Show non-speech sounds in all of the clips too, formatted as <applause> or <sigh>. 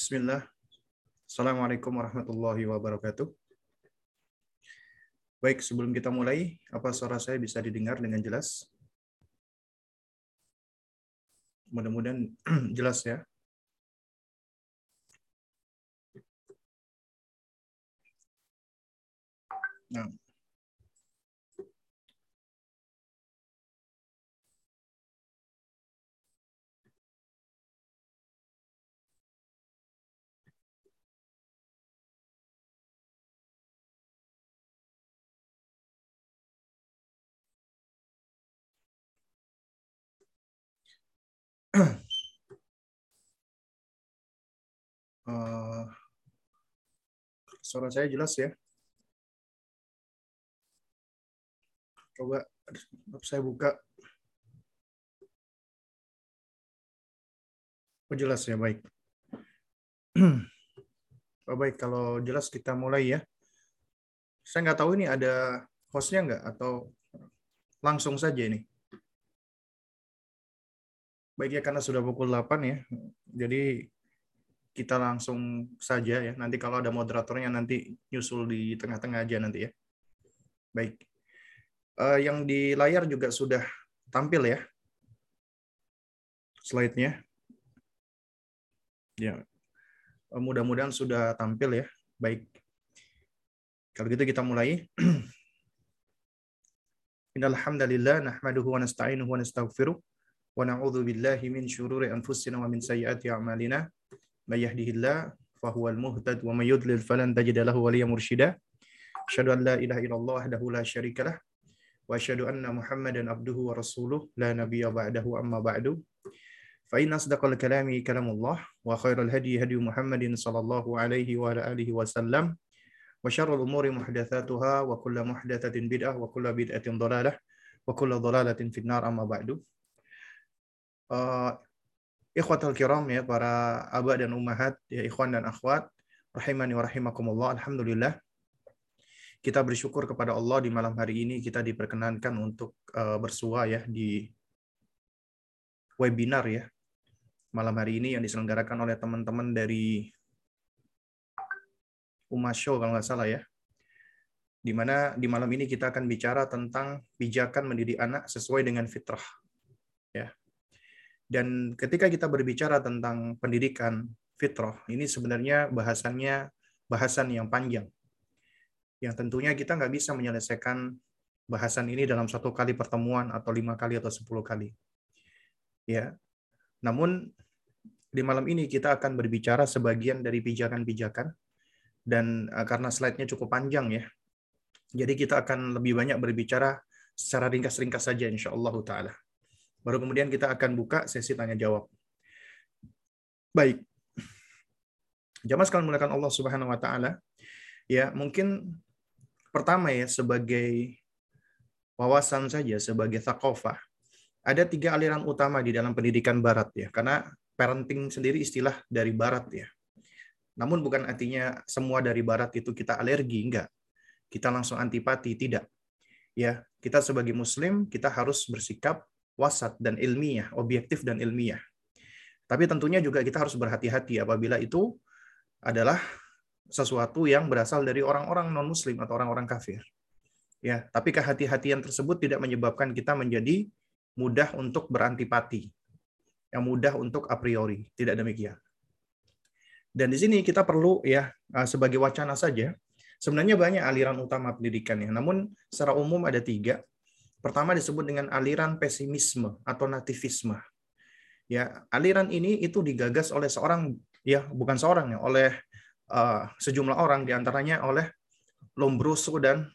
Bismillah. Assalamualaikum warahmatullahi wabarakatuh. Baik, sebelum kita mulai, apa suara saya bisa didengar dengan jelas? Mudah-mudahan <clears throat> jelas ya. Nah. Uh, <clears throat> suara saya jelas ya? Coba saya buka. Oh jelas ya, baik. <clears throat> Oh, baik, kalau jelas kita mulai ya. Saya nggak tahu ini ada hostnya nggak atau langsung saja ini. Baik ya, karena sudah pukul 8 ya. Jadi kita langsung saja ya. Nanti kalau ada moderatornya nanti nyusul di tengah-tengah aja nanti ya. Baik. Uh, yang di layar juga sudah tampil ya. Slide-nya. Ya. Uh, Mudah-mudahan sudah tampil ya. Baik. Kalau gitu kita mulai. <clears throat> Innal hamdalillah nahmaduhu wa nasta'inuhu wa nastaghfiruh wa na'udzu billahi min syururi anfusina wa min sayyiati a'malina may yahdihillah fahuwal muhtad wa may yudlil falan tajid lahu waliyyan mursyida asyhadu an la ilaha illallah wahdahu la syarika lah wa asyhadu anna muhammadan abduhu wa rasuluh la nabiyya ba'dahu amma ba'du fa inna asdaqal kalami kalamullah wa khairal hadi hadi muhammadin sallallahu alaihi wa ala alihi wasallam wa syarrul umuri muhdatsatuha wa kullu muhdatsatin bid'ah wa kullu bid'atin uh, kiram ya para abah dan ummahat ya ikhwan dan akhwat rahimani wa rahimakumullah alhamdulillah. Kita bersyukur kepada Allah di malam hari ini kita diperkenankan untuk uh, bersua ya di webinar ya. Malam hari ini yang diselenggarakan oleh teman-teman dari Umas Show kalau nggak salah ya. Di mana di malam ini kita akan bicara tentang pijakan mendidik anak sesuai dengan fitrah ya dan ketika kita berbicara tentang pendidikan fitrah ini sebenarnya bahasannya bahasan yang panjang. Yang tentunya kita nggak bisa menyelesaikan bahasan ini dalam satu kali pertemuan atau lima kali atau sepuluh kali. Ya. Namun di malam ini kita akan berbicara sebagian dari pijakan-pijakan. Dan karena slide-nya cukup panjang ya jadi kita akan lebih banyak berbicara secara ringkas-ringkas saja insya Allah taala. Baru kemudian kita akan buka sesi tanya jawab. Baik. Jamaah sekalian mulakan Allah Subhanahu wa taala. Ya, mungkin pertama ya sebagai wawasan saja sebagai thaqafah. Ada tiga aliran utama di dalam pendidikan barat ya. Karena parenting sendiri istilah dari barat ya. Namun bukan artinya semua dari barat itu kita alergi, enggak kita langsung antipati tidak ya kita sebagai muslim kita harus bersikap wasat dan ilmiah objektif dan ilmiah. Tapi tentunya juga kita harus berhati-hati apabila itu adalah sesuatu yang berasal dari orang-orang non muslim atau orang-orang kafir. Ya tapi kehati-hatian tersebut tidak menyebabkan kita menjadi mudah untuk berantipati yang mudah untuk a priori. Tidak demikian. Dan di sini kita perlu ya sebagai wacana saja Sebenarnya banyak aliran utama pendidikannya, namun secara umum ada tiga. Pertama disebut dengan aliran pesimisme atau nativisme. Ya, aliran ini itu digagas oleh seorang ya bukan seorang ya, oleh uh, sejumlah orang di antaranya oleh Lombroso dan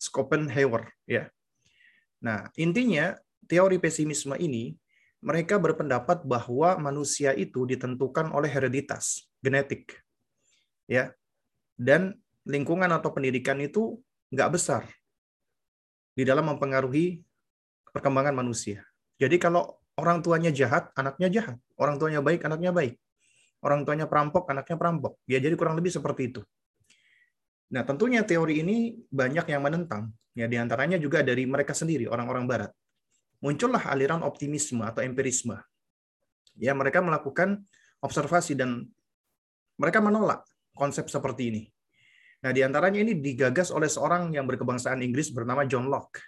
Schopenhauer ya. Nah, intinya teori pesimisme ini mereka berpendapat bahwa manusia itu ditentukan oleh hereditas, genetik. Ya, dan lingkungan atau pendidikan itu nggak besar di dalam mempengaruhi perkembangan manusia. Jadi kalau orang tuanya jahat, anaknya jahat. Orang tuanya baik, anaknya baik. Orang tuanya perampok, anaknya perampok. Ya jadi kurang lebih seperti itu. Nah, tentunya teori ini banyak yang menentang. Ya, di antaranya juga dari mereka sendiri, orang-orang barat. Muncullah aliran optimisme atau empirisme. Ya, mereka melakukan observasi dan mereka menolak konsep seperti ini. Nah, di antaranya ini digagas oleh seorang yang berkebangsaan Inggris bernama John Locke.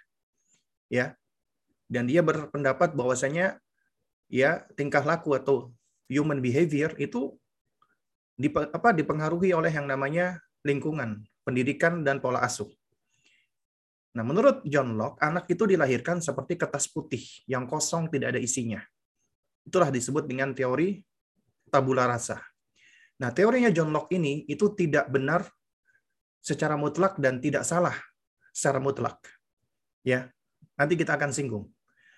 Ya. Dan dia berpendapat bahwasanya ya tingkah laku atau human behavior itu apa dipengaruhi oleh yang namanya lingkungan, pendidikan dan pola asuh. Nah, menurut John Locke, anak itu dilahirkan seperti kertas putih yang kosong tidak ada isinya. Itulah disebut dengan teori tabula rasa. Nah, teorinya John Locke ini itu tidak benar secara mutlak dan tidak salah secara mutlak. Ya, nanti kita akan singgung.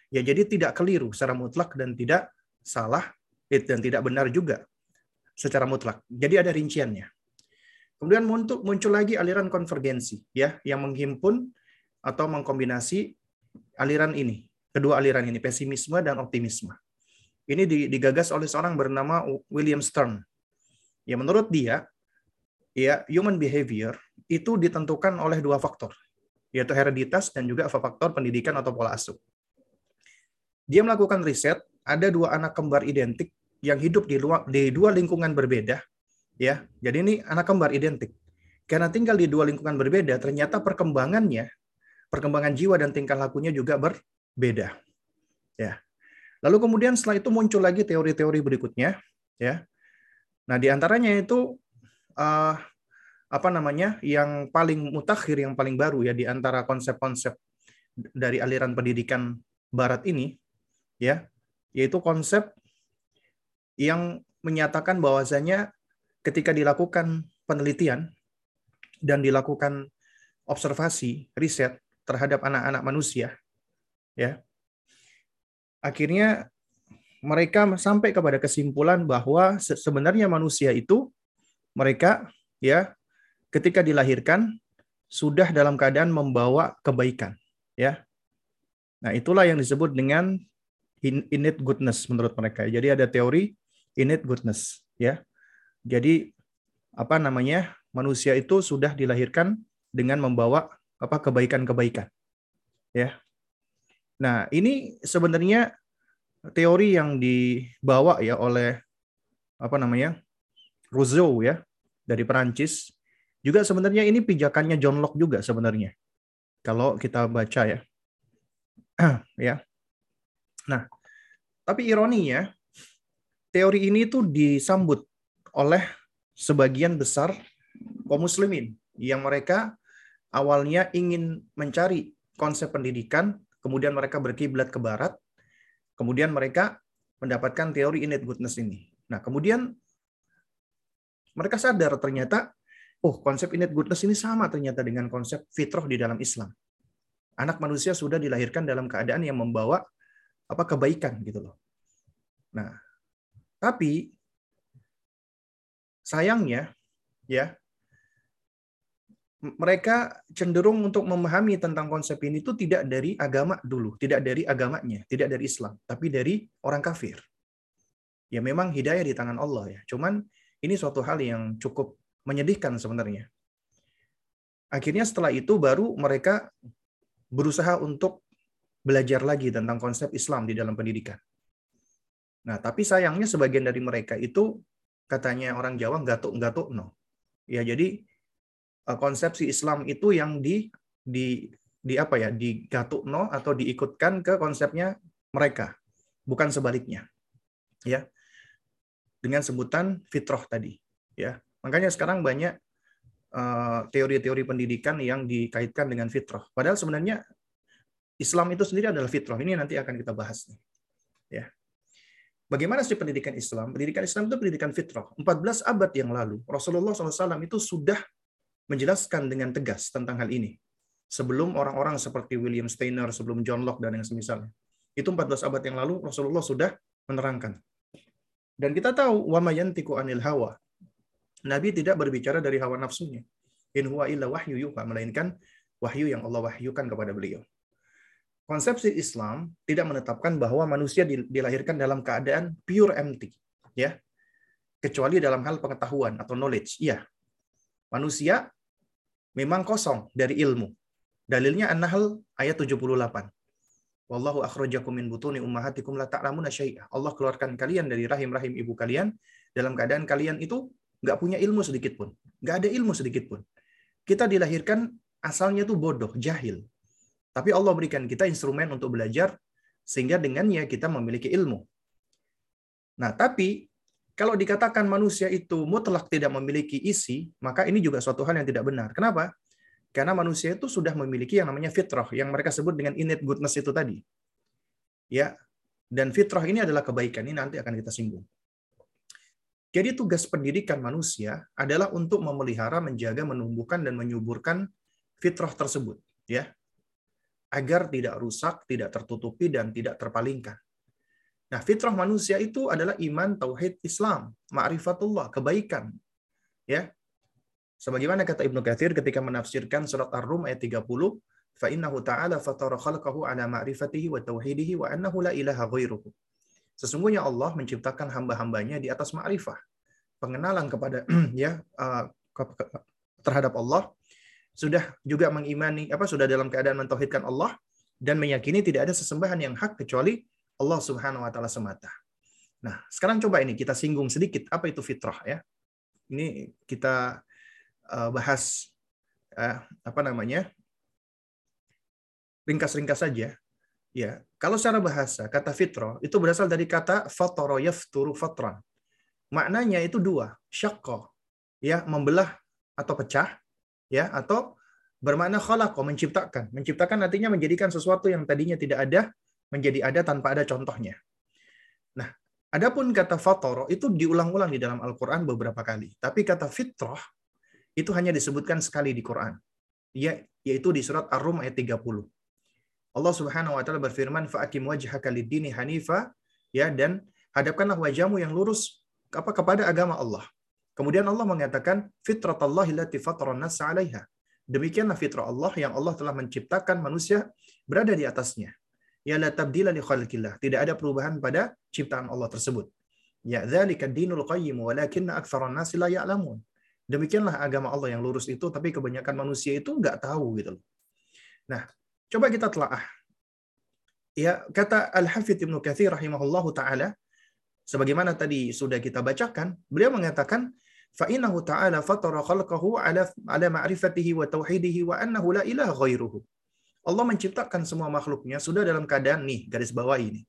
Ya, jadi tidak keliru secara mutlak dan tidak salah dan tidak benar juga secara mutlak. Jadi ada rinciannya. Kemudian muncul, muncul lagi aliran konvergensi ya yang menghimpun atau mengkombinasi aliran ini, kedua aliran ini, pesimisme dan optimisme. Ini digagas oleh seorang bernama William Stern. Ya menurut dia, ya human behavior itu ditentukan oleh dua faktor, yaitu hereditas dan juga faktor pendidikan atau pola asuh. Dia melakukan riset, ada dua anak kembar identik yang hidup di, luar, di dua lingkungan berbeda, ya. Jadi ini anak kembar identik. Karena tinggal di dua lingkungan berbeda, ternyata perkembangannya perkembangan jiwa dan tingkah lakunya juga berbeda. Ya. Lalu kemudian setelah itu muncul lagi teori-teori berikutnya, ya. Nah, di antaranya itu uh, apa namanya? yang paling mutakhir, yang paling baru ya di antara konsep-konsep dari aliran pendidikan barat ini, ya, yaitu konsep yang menyatakan bahwasanya ketika dilakukan penelitian dan dilakukan observasi, riset, terhadap anak-anak manusia ya akhirnya mereka sampai kepada kesimpulan bahwa sebenarnya manusia itu mereka ya ketika dilahirkan sudah dalam keadaan membawa kebaikan ya nah itulah yang disebut dengan innate goodness menurut mereka jadi ada teori innate goodness ya jadi apa namanya manusia itu sudah dilahirkan dengan membawa apa kebaikan-kebaikan. Ya. Nah, ini sebenarnya teori yang dibawa ya oleh apa namanya? Rousseau ya dari Perancis. Juga sebenarnya ini pijakannya John Locke juga sebenarnya. Kalau kita baca ya. <clears throat> ya. Nah, tapi ironinya teori ini tuh disambut oleh sebagian besar kaum muslimin yang mereka awalnya ingin mencari konsep pendidikan, kemudian mereka berkiblat ke barat, kemudian mereka mendapatkan teori innate goodness ini. Nah, kemudian mereka sadar ternyata, oh konsep innate goodness ini sama ternyata dengan konsep fitrah di dalam Islam. Anak manusia sudah dilahirkan dalam keadaan yang membawa apa kebaikan gitu loh. Nah, tapi sayangnya ya mereka cenderung untuk memahami tentang konsep ini itu tidak dari agama dulu, tidak dari agamanya, tidak dari Islam, tapi dari orang kafir. Ya memang hidayah di tangan Allah ya. Cuman ini suatu hal yang cukup menyedihkan sebenarnya. Akhirnya setelah itu baru mereka berusaha untuk belajar lagi tentang konsep Islam di dalam pendidikan. Nah, tapi sayangnya sebagian dari mereka itu katanya orang Jawa gatuk-gatuk no. Ya, jadi Eh, konsepsi Islam itu yang di di di apa ya digatukno atau diikutkan ke konsepnya mereka bukan sebaliknya ya dengan sebutan fitrah tadi ya makanya sekarang banyak eh, teori-teori uh, pendidikan yang dikaitkan dengan fitrah padahal sebenarnya Islam itu sendiri adalah fitrah ini nanti akan kita bahas nih ya Bagaimana sih pendidikan Islam? Pendidikan Islam itu pendidikan fitrah. 14 abad yang lalu, Rasulullah SAW itu sudah menjelaskan dengan tegas tentang hal ini. Sebelum orang-orang seperti William Steiner, sebelum John Locke, dan yang semisalnya. Itu 14 abad yang lalu Rasulullah sudah menerangkan. Dan kita tahu, wa mayantiku anil hawa. Nabi tidak berbicara dari hawa nafsunya. In huwa illa wahyu yuha, melainkan wahyu yang Allah wahyukan kepada beliau. Konsepsi Islam tidak menetapkan bahwa manusia dilahirkan dalam keadaan pure empty, ya. Kecuali dalam hal pengetahuan atau knowledge. Iya, manusia memang kosong dari ilmu. Dalilnya An-Nahl ayat 78. Wallahu akhrajakum min butuni ummahatikum la ta'lamuna syai'a. Allah keluarkan kalian dari rahim-rahim ibu kalian dalam keadaan kalian itu nggak punya ilmu sedikit pun. Nggak ada ilmu sedikit pun. Kita dilahirkan asalnya tuh bodoh, jahil. Tapi Allah berikan kita instrumen untuk belajar sehingga dengannya kita memiliki ilmu. Nah, tapi kalau dikatakan manusia itu mutlak tidak memiliki isi, maka ini juga suatu hal yang tidak benar. Kenapa? Karena manusia itu sudah memiliki yang namanya fitrah, yang mereka sebut dengan innate goodness itu tadi. Ya, dan fitrah ini adalah kebaikan. Ini nanti akan kita singgung. Jadi tugas pendidikan manusia adalah untuk memelihara, menjaga, menumbuhkan dan menyuburkan fitrah tersebut, ya. Agar tidak rusak, tidak tertutupi dan tidak terpalingkan. Nah, fitrah manusia itu adalah iman, tauhid, Islam, ma'rifatullah, kebaikan. Ya. Sebagaimana kata Ibnu Katsir ketika menafsirkan surat Ar-Rum ayat 30, fa innahu ta'ala fatara khalqahu ala ma'rifatihi wa tauhidihi wa annahu la ilaha ghairuhu. Sesungguhnya Allah menciptakan hamba-hambanya di atas ma'rifah, pengenalan kepada <clears throat> ya uh, terhadap Allah, sudah juga mengimani apa sudah dalam keadaan mentauhidkan Allah dan meyakini tidak ada sesembahan yang hak kecuali Allah Subhanahu wa taala semata. Nah, sekarang coba ini kita singgung sedikit apa itu fitrah ya. Ini kita uh, bahas uh, apa namanya? ringkas-ringkas saja. Ya, kalau secara bahasa kata fitrah itu berasal dari kata fatara yafturu fatran. Maknanya itu dua, syaqqa, ya, membelah atau pecah, ya, atau bermakna khalaqa, menciptakan. Menciptakan artinya menjadikan sesuatu yang tadinya tidak ada menjadi ada tanpa ada contohnya. Nah, adapun kata fatoro itu diulang-ulang di dalam Al-Qur'an beberapa kali. Tapi kata fitrah itu hanya disebutkan sekali di Quran. Ya, yaitu di surat Ar-Rum ayat 30. Allah Subhanahu wa taala berfirman fa'akim wajhaka lid-dini hanifa ya dan hadapkanlah wajahmu yang lurus apa kepada agama Allah. Kemudian Allah mengatakan fitratallahi allati fatara nas 'alaiha. Demikianlah fitrah Allah yang Allah telah menciptakan manusia berada di atasnya ya la tabdila li khalqillah. Tidak ada perubahan pada ciptaan Allah tersebut. Ya dzalika dinul qayyim walakinna aktsaran nas la ya'lamun. Demikianlah agama Allah yang lurus itu tapi kebanyakan manusia itu nggak tahu gitu loh. Nah, coba kita telaah. Ya, kata Al-Hafidz Ibnu Katsir rahimahullahu taala sebagaimana tadi sudah kita bacakan, beliau mengatakan fa innahu ta'ala fatara khalqahu ala ala ma'rifatihi wa tauhidihi wa annahu la ilaha ghairuhu. Allah menciptakan semua makhluknya sudah dalam keadaan nih garis bawah ini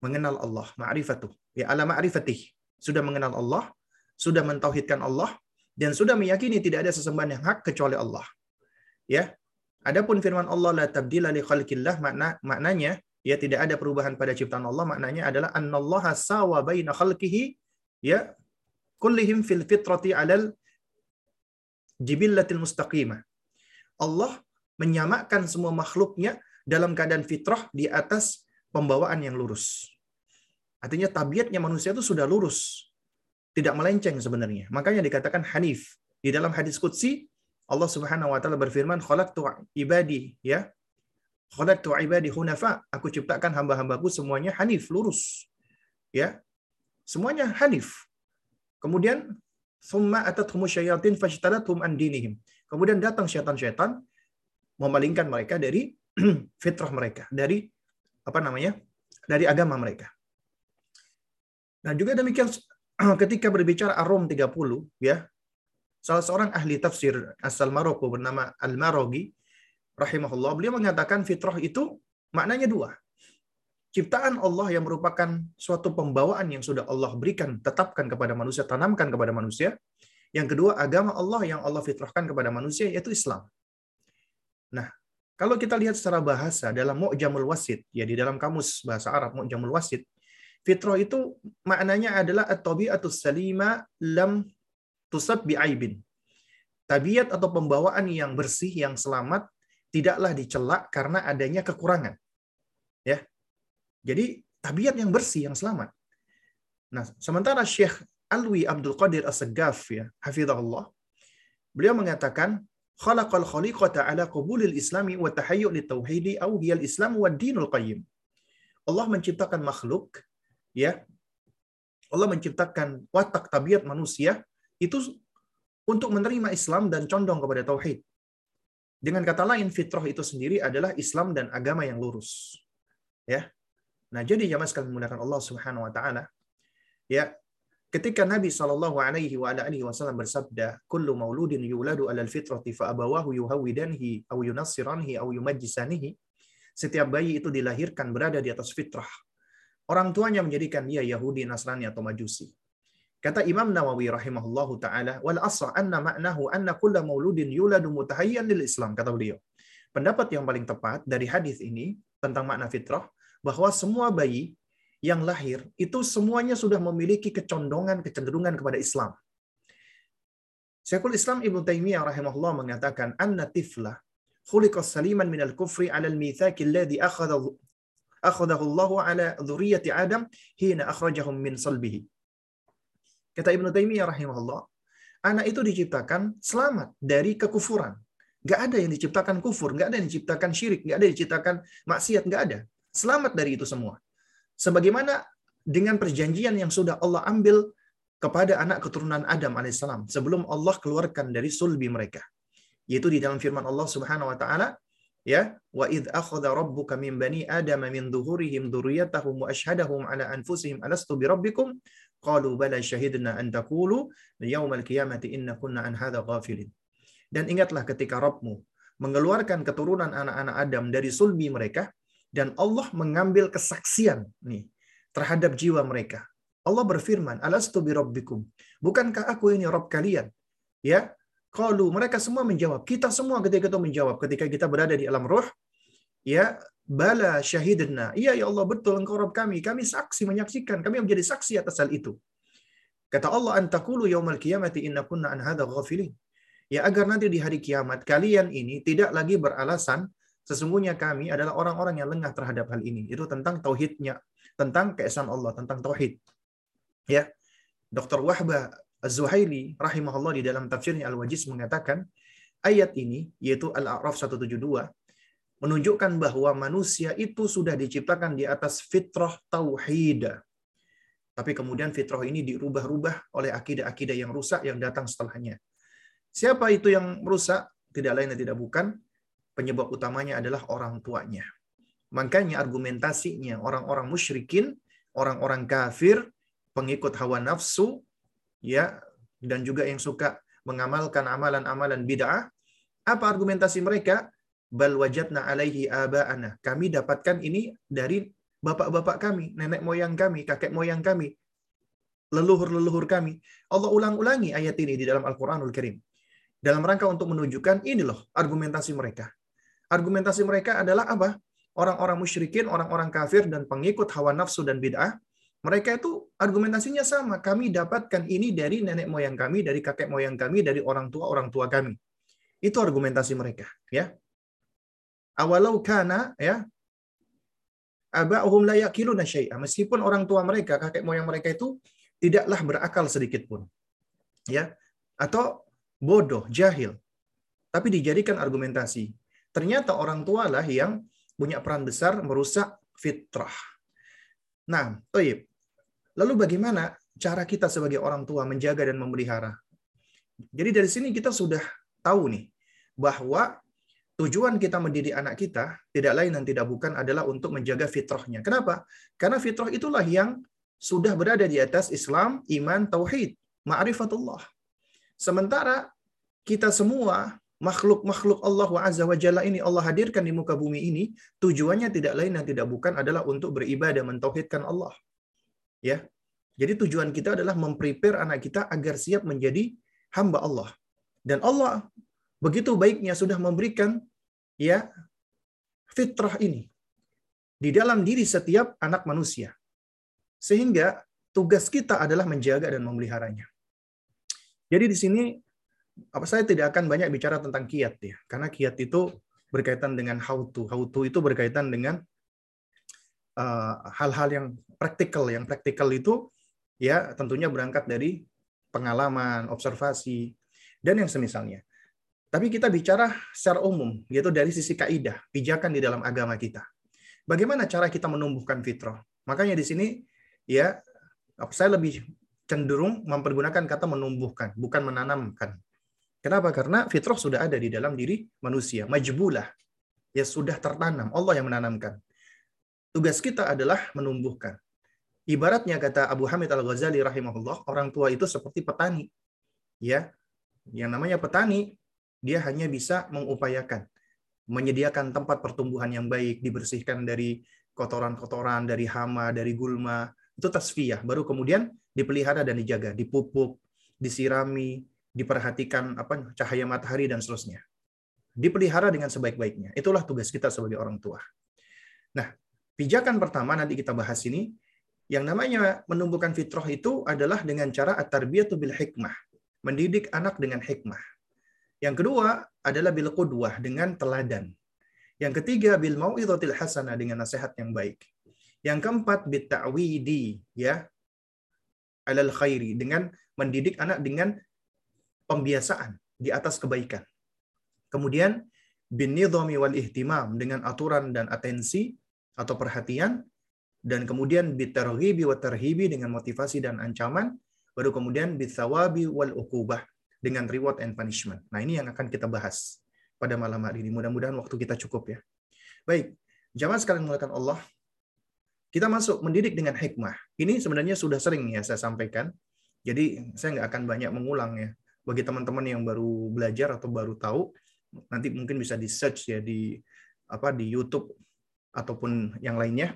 mengenal Allah ma'rifatuh ya ala ma'rifatih sudah mengenal Allah sudah mentauhidkan Allah dan sudah meyakini tidak ada sesembahan yang hak kecuali Allah ya adapun firman Allah la tabdila li khalqillah makna maknanya ya tidak ada perubahan pada ciptaan Allah maknanya adalah annallaha sawa baina khalqihi ya kullihim fil fitrati alal jibillatil mustaqimah Allah menyamakan semua makhluknya dalam keadaan fitrah di atas pembawaan yang lurus. Artinya tabiatnya manusia itu sudah lurus. Tidak melenceng sebenarnya. Makanya dikatakan hanif. Di dalam hadis Qudsi, Allah subhanahu wa ta'ala berfirman, khalaqtu ibadi, ya. Khalaqtu ibadi hunafa. Aku ciptakan hamba-hambaku semuanya hanif, lurus. Ya. Semuanya hanif. Kemudian, summa atathum syayatin fajtalathum an dinihim. Kemudian datang syaitan-syaitan memalingkan mereka dari <clears throat> fitrah mereka, dari apa namanya? dari agama mereka. Nah, juga demikian <clears throat> ketika berbicara Ar-Rum 30 ya, salah seorang ahli tafsir asal Maroko bernama Al-Marogi rahimahullah, beliau mengatakan fitrah itu maknanya dua. Ciptaan Allah yang merupakan suatu pembawaan yang sudah Allah berikan, tetapkan kepada manusia, tanamkan kepada manusia. Yang kedua, agama Allah yang Allah fitrahkan kepada manusia, yaitu Islam. Nah, kalau kita lihat secara bahasa dalam Mu'jamul Wasit, ya di dalam kamus bahasa Arab Mu'jamul Wasit, fitrah itu maknanya adalah at-tabi'atus salima lam tusab bi'aibin. Tabiat atau pembawaan yang bersih, yang selamat, tidaklah dicelak karena adanya kekurangan. Ya. Jadi tabiat yang bersih, yang selamat. Nah, sementara Syekh Alwi Abdul Qadir As-Saggaf ya, hafizahullah, beliau mengatakan khalaqal khaliqata ala qabulil islami wa tahayyu' litauhidi au hiyal islam wa dinul qayyim. Allah menciptakan makhluk ya. Allah menciptakan watak tabiat manusia itu untuk menerima Islam dan condong kepada tauhid. Dengan kata lain fitrah itu sendiri adalah Islam dan agama yang lurus. Ya. Nah, jadi jamaah sekalian menggunakan Allah Subhanahu wa taala. Ya. ketika Nabi Shallallahu Alaihi Wasallam bersabda, "Kullu mauludin yuladu alal fitrati fa abawahu yuhawidanihi aw yunassiranhi aw yumajjisanihi." Setiap bayi itu dilahirkan berada di atas fitrah. Orang tuanya menjadikan dia Yahudi, Nasrani atau Majusi. Kata Imam Nawawi rahimahullahu taala, "Wal asra anna ma'nahu anna kulla mauludin yuladu mutahayyan lil Islam," kata beliau. Pendapat yang paling tepat dari hadis ini tentang makna fitrah bahwa semua bayi yang lahir itu semuanya sudah memiliki kecondongan kecenderungan kepada Islam. Syekhul Islam Ibnu Taimiyah rahimahullah mengatakan anna tifla khuliqa saliman minal kufri 'ala al-mitsaqi alladhi akhadahu akhadahu Allah 'ala dzurriyyati Adam hina akhrajahum min salbihi. Kata Ibnu Taimiyah rahimahullah, anak itu diciptakan selamat dari kekufuran. Gak ada yang diciptakan kufur, gak ada yang diciptakan syirik, gak ada yang diciptakan maksiat, gak ada. Selamat dari itu semua. Sebagaimana dengan perjanjian yang sudah Allah ambil kepada anak keturunan Adam alaihissalam sebelum Allah keluarkan dari sulbi mereka. Yaitu di dalam firman Allah Subhanahu wa taala, ya, wa id akhadha rabbuka min bani adama min dhuhurihim dzurriyyatahum wa ashhadahum ala anfusihim alastu bi rabbikum Qalu bala syahidna an taqulu yaumal qiyamati inna kunna an hadha ghafilin. Dan ingatlah ketika Rabbmu mengeluarkan keturunan anak-anak Adam dari sulbi mereka dan Allah mengambil kesaksian nih terhadap jiwa mereka. Allah berfirman, "Alastu bi rabbikum?" Bukankah aku ini Rabb kalian? Ya. Qalu mereka semua menjawab. Kita semua ketika itu menjawab ketika kita berada di alam roh, ya Bala syahidna. Iya ya Allah betul engkau Rabb kami. Kami saksi menyaksikan. Kami menjadi saksi atas hal itu. Kata Allah antakulu yaumal qiyamati inna kunna an hadha ghafilin. Ya agar nanti di hari kiamat kalian ini tidak lagi beralasan sesungguhnya kami adalah orang-orang yang lengah terhadap hal ini. Itu tentang tauhidnya, tentang keesaan Allah, tentang tauhid. Ya. Dr. Wahba Az-Zuhaili rahimahullah di dalam tafsirnya Al-Wajiz mengatakan ayat ini yaitu Al-A'raf 172 menunjukkan bahwa manusia itu sudah diciptakan di atas fitrah tauhid. Tapi kemudian fitrah ini dirubah-rubah oleh akidah-akidah yang rusak yang datang setelahnya. Siapa itu yang merusak? Tidak lain dan tidak bukan. Penyebab utamanya adalah orang tuanya. Makanya argumentasinya orang-orang musyrikin, orang-orang kafir, pengikut hawa nafsu, ya, dan juga yang suka mengamalkan amalan-amalan bid'ah, apa argumentasi mereka? Bal wajadna alaihi aba'ana. Kami dapatkan ini dari bapak-bapak kami, nenek moyang kami, kakek moyang kami, leluhur-leluhur kami. Allah ulang-ulangi ayat ini di dalam Al-Qur'anul Karim. Dalam rangka untuk menunjukkan ini loh argumentasi mereka. Argumentasi mereka adalah apa? Orang-orang musyrikin, orang-orang kafir dan pengikut hawa nafsu dan bid'ah, mereka itu argumentasinya sama. Kami dapatkan ini dari nenek moyang kami, dari kakek moyang kami, dari orang tua orang tua kami. Itu argumentasi mereka, ya awalau kana ya aba'uhum la yaqiluna syai'a. Meskipun orang tua mereka kakek moyang mereka itu tidaklah berakal sedikit pun ya. Atau bodoh jahil. Tapi dijadikan argumentasi. Ternyata orang tua lah yang punya peran besar merusak fitrah. Nah toib. Lalu bagaimana cara kita sebagai orang tua menjaga dan memelihara? Jadi dari sini kita sudah tahu nih bahwa tujuan kita mendidik anak kita tidak lain dan tidak bukan adalah untuk menjaga fitrahnya. Kenapa? Karena fitrah itulah yang sudah berada di atas Islam, iman, tauhid, ma'rifatullah. Sementara kita semua makhluk-makhluk Allah wa azza wa jalla ini Allah hadirkan di muka bumi ini tujuannya tidak lain dan tidak bukan adalah untuk beribadah mentauhidkan Allah. Ya. Jadi tujuan kita adalah memprepare anak kita agar siap menjadi hamba Allah. Dan Allah begitu baiknya sudah memberikan ya fitrah ini di dalam diri setiap anak manusia. Sehingga tugas kita adalah menjaga dan memeliharanya. Jadi di sini apa saya tidak akan banyak bicara tentang kiat ya, karena kiat itu berkaitan dengan how to. How to itu berkaitan dengan uh, hal-hal uh, yang praktikal. Yang praktikal itu ya tentunya berangkat dari pengalaman, observasi, dan yang semisalnya. Tapi kita bicara secara umum, yaitu dari sisi kaidah, pijakan di dalam agama kita. Bagaimana cara kita menumbuhkan fitrah? Makanya di sini ya saya lebih cenderung mempergunakan kata menumbuhkan, bukan menanamkan. Kenapa? Karena fitrah sudah ada di dalam diri manusia, majbulah. Ya sudah tertanam, Allah yang menanamkan. Tugas kita adalah menumbuhkan. Ibaratnya kata Abu Hamid Al-Ghazali rahimahullah, orang tua itu seperti petani. Ya. Yang namanya petani, dia hanya bisa mengupayakan menyediakan tempat pertumbuhan yang baik, dibersihkan dari kotoran-kotoran, dari hama, dari gulma, itu tasfiyah. Baru kemudian dipelihara dan dijaga, dipupuk, disirami, diperhatikan apa cahaya matahari dan seterusnya. Dipelihara dengan sebaik-baiknya. Itulah tugas kita sebagai orang tua. Nah, pijakan pertama nanti kita bahas ini yang namanya menumbuhkan fitrah itu adalah dengan cara at-tarbiyatu bil hikmah, mendidik anak dengan hikmah. Yang kedua adalah bil qudwah dengan teladan. Yang ketiga bil mau'izatil hasanah dengan nasihat yang baik. Yang keempat bit ta'widi ya alal khairi dengan mendidik anak dengan pembiasaan di atas kebaikan. Kemudian bin nidhami wal ihtimam dengan aturan dan atensi atau perhatian dan kemudian bitarghibi wa tarhibi dengan motivasi dan ancaman, baru kemudian bithawabi wal ukubah dengan reward and punishment. Nah, ini yang akan kita bahas pada malam hari ini. Mudah-mudahan waktu kita cukup ya. Baik, jamaah sekalian mulakan Allah, kita masuk mendidik dengan hikmah. Ini sebenarnya sudah sering ya saya sampaikan. Jadi saya nggak akan banyak mengulang ya. Bagi teman-teman yang baru belajar atau baru tahu, nanti mungkin bisa di search ya di apa di YouTube ataupun yang lainnya.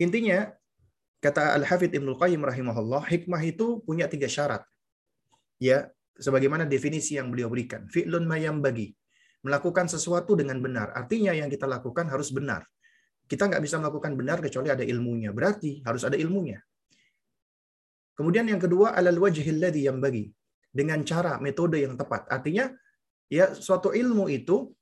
Intinya, kata Al-Hafidh Ibnu Qayyim rahimahullah, hikmah itu punya tiga syarat. Ya, sebagaimana definisi yang beliau berikan. Fi'lun mayam bagi. Melakukan sesuatu dengan benar. Artinya yang kita lakukan harus benar. Kita nggak bisa melakukan benar kecuali ada ilmunya. Berarti harus ada ilmunya. Kemudian yang kedua, alal wajhil ladhi yang bagi. Dengan cara, metode yang tepat. Artinya, ya suatu ilmu itu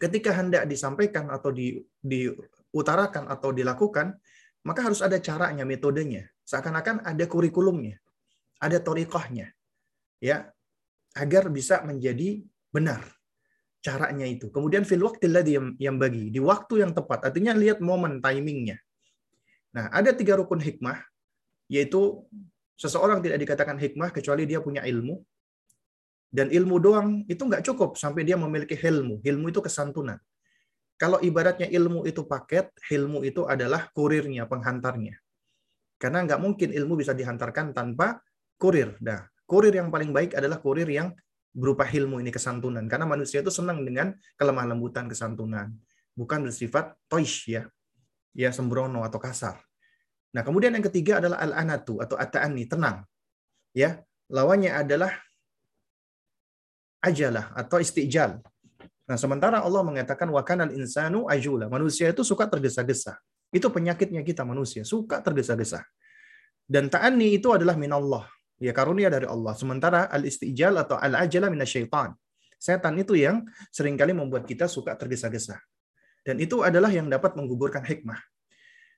ketika hendak disampaikan atau di, diutarakan atau dilakukan, maka harus ada caranya, metodenya. Seakan-akan ada kurikulumnya, ada torikohnya, ya, agar bisa menjadi benar caranya itu. Kemudian fil waktillah yang, yang bagi di waktu yang tepat. Artinya lihat momen timingnya. Nah, ada tiga rukun hikmah, yaitu seseorang tidak dikatakan hikmah kecuali dia punya ilmu. Dan ilmu doang itu nggak cukup sampai dia memiliki ilmu. Ilmu itu kesantunan. Kalau ibaratnya ilmu itu paket, ilmu itu adalah kurirnya, penghantarnya. Karena nggak mungkin ilmu bisa dihantarkan tanpa kurir. Nah, kurir yang paling baik adalah kurir yang berupa ilmu ini kesantunan. Karena manusia itu senang dengan kelemah lembutan kesantunan. Bukan bersifat toish ya. Ya sembrono atau kasar. Nah, kemudian yang ketiga adalah al-anatu atau at-ta'ani, tenang. Ya, lawannya adalah ajalah atau istijal Nah, sementara Allah mengatakan wakanal insanu ajula. Manusia itu suka tergesa-gesa. Itu penyakitnya kita manusia, suka tergesa-gesa. Dan ta'ani itu adalah minallah. Ya karunia dari Allah. Sementara al-istijal atau al-ajala minasyaitan. Setan itu yang sering kali membuat kita suka tergesa-gesa. Dan itu adalah yang dapat menggugurkan hikmah.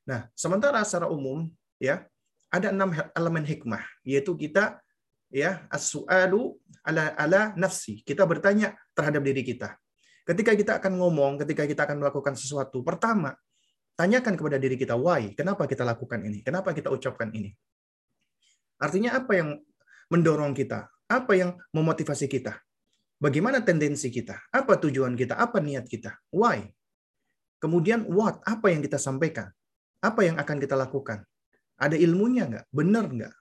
Nah, sementara secara umum ya ada enam elemen hikmah, yaitu kita ya as-su'alu ala ala nafsi. Kita bertanya terhadap diri kita. Ketika kita akan ngomong, ketika kita akan melakukan sesuatu, pertama, tanyakan kepada diri kita, why? Kenapa kita lakukan ini? Kenapa kita ucapkan ini? Artinya apa yang mendorong kita? Apa yang memotivasi kita? Bagaimana tendensi kita? Apa tujuan kita? Apa niat kita? Why? Kemudian what? Apa yang kita sampaikan? Apa yang akan kita lakukan? Ada ilmunya nggak? Benar nggak?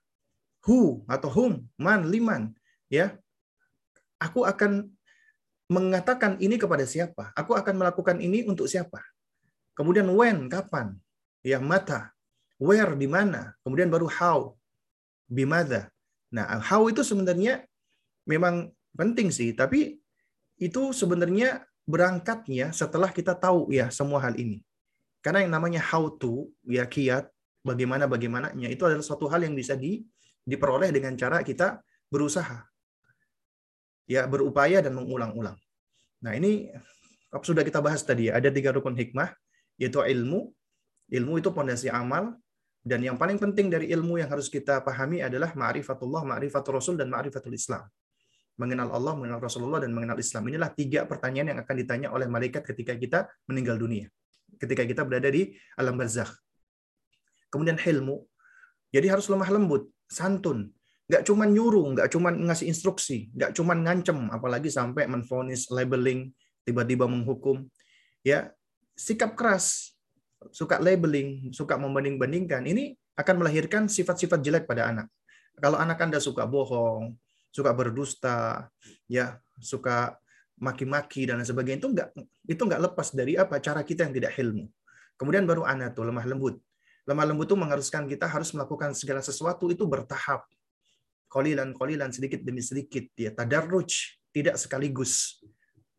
Who atau whom? Man, liman? Ya, aku akan mengatakan ini kepada siapa? Aku akan melakukan ini untuk siapa? Kemudian when, kapan? Ya, mata. Where, di mana? Kemudian baru how. Bimada. Nah, how itu sebenarnya memang penting sih, tapi itu sebenarnya berangkatnya setelah kita tahu ya semua hal ini. Karena yang namanya how to, ya kiat, bagaimana bagaimananya, itu adalah suatu hal yang bisa di, diperoleh dengan cara kita berusaha ya berupaya dan mengulang-ulang. Nah ini sudah kita bahas tadi ya, ada tiga rukun hikmah, yaitu ilmu. Ilmu itu pondasi amal, dan yang paling penting dari ilmu yang harus kita pahami adalah ma'rifatullah, ma'rifatul Rasul, dan ma'rifatul Islam. Mengenal Allah, mengenal Rasulullah, dan mengenal Islam. Inilah tiga pertanyaan yang akan ditanya oleh malaikat ketika kita meninggal dunia. Ketika kita berada di alam barzakh. Kemudian ilmu. Jadi harus lemah lembut, santun, nggak cuma nyuruh, nggak cuma ngasih instruksi, nggak cuma ngancem, apalagi sampai menfonis, labeling, tiba-tiba menghukum. Ya, sikap keras, suka labeling, suka membanding-bandingkan. Ini akan melahirkan sifat-sifat jelek pada anak. Kalau anak Anda suka bohong, suka berdusta, ya, suka maki-maki dan lain sebagainya itu enggak itu enggak lepas dari apa cara kita yang tidak ilmu. Kemudian baru anak tuh lemah lembut. Lemah lembut itu mengharuskan kita harus melakukan segala sesuatu itu bertahap. Kolilan kolilan sedikit demi sedikit ya tadarruj, tidak sekaligus.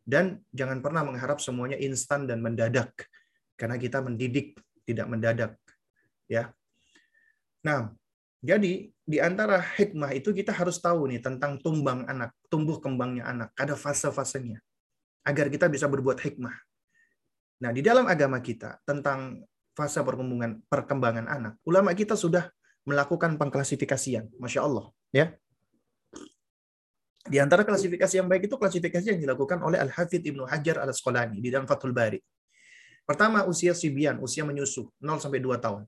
Dan jangan pernah mengharap semuanya instan dan mendadak karena kita mendidik tidak mendadak ya. Nah, jadi di antara hikmah itu kita harus tahu nih tentang tumbang anak, tumbuh kembangnya anak, ada fase-fasenya agar kita bisa berbuat hikmah. Nah, di dalam agama kita tentang fase perkembangan perkembangan anak, ulama kita sudah melakukan pengklasifikasian, masya Allah, ya. Di antara klasifikasi yang baik itu klasifikasi yang dilakukan oleh Al Hafidh Ibnu Hajar Al Asqalani di dalam Fathul Bari. Pertama usia sibian, usia menyusu 0 sampai 2 tahun.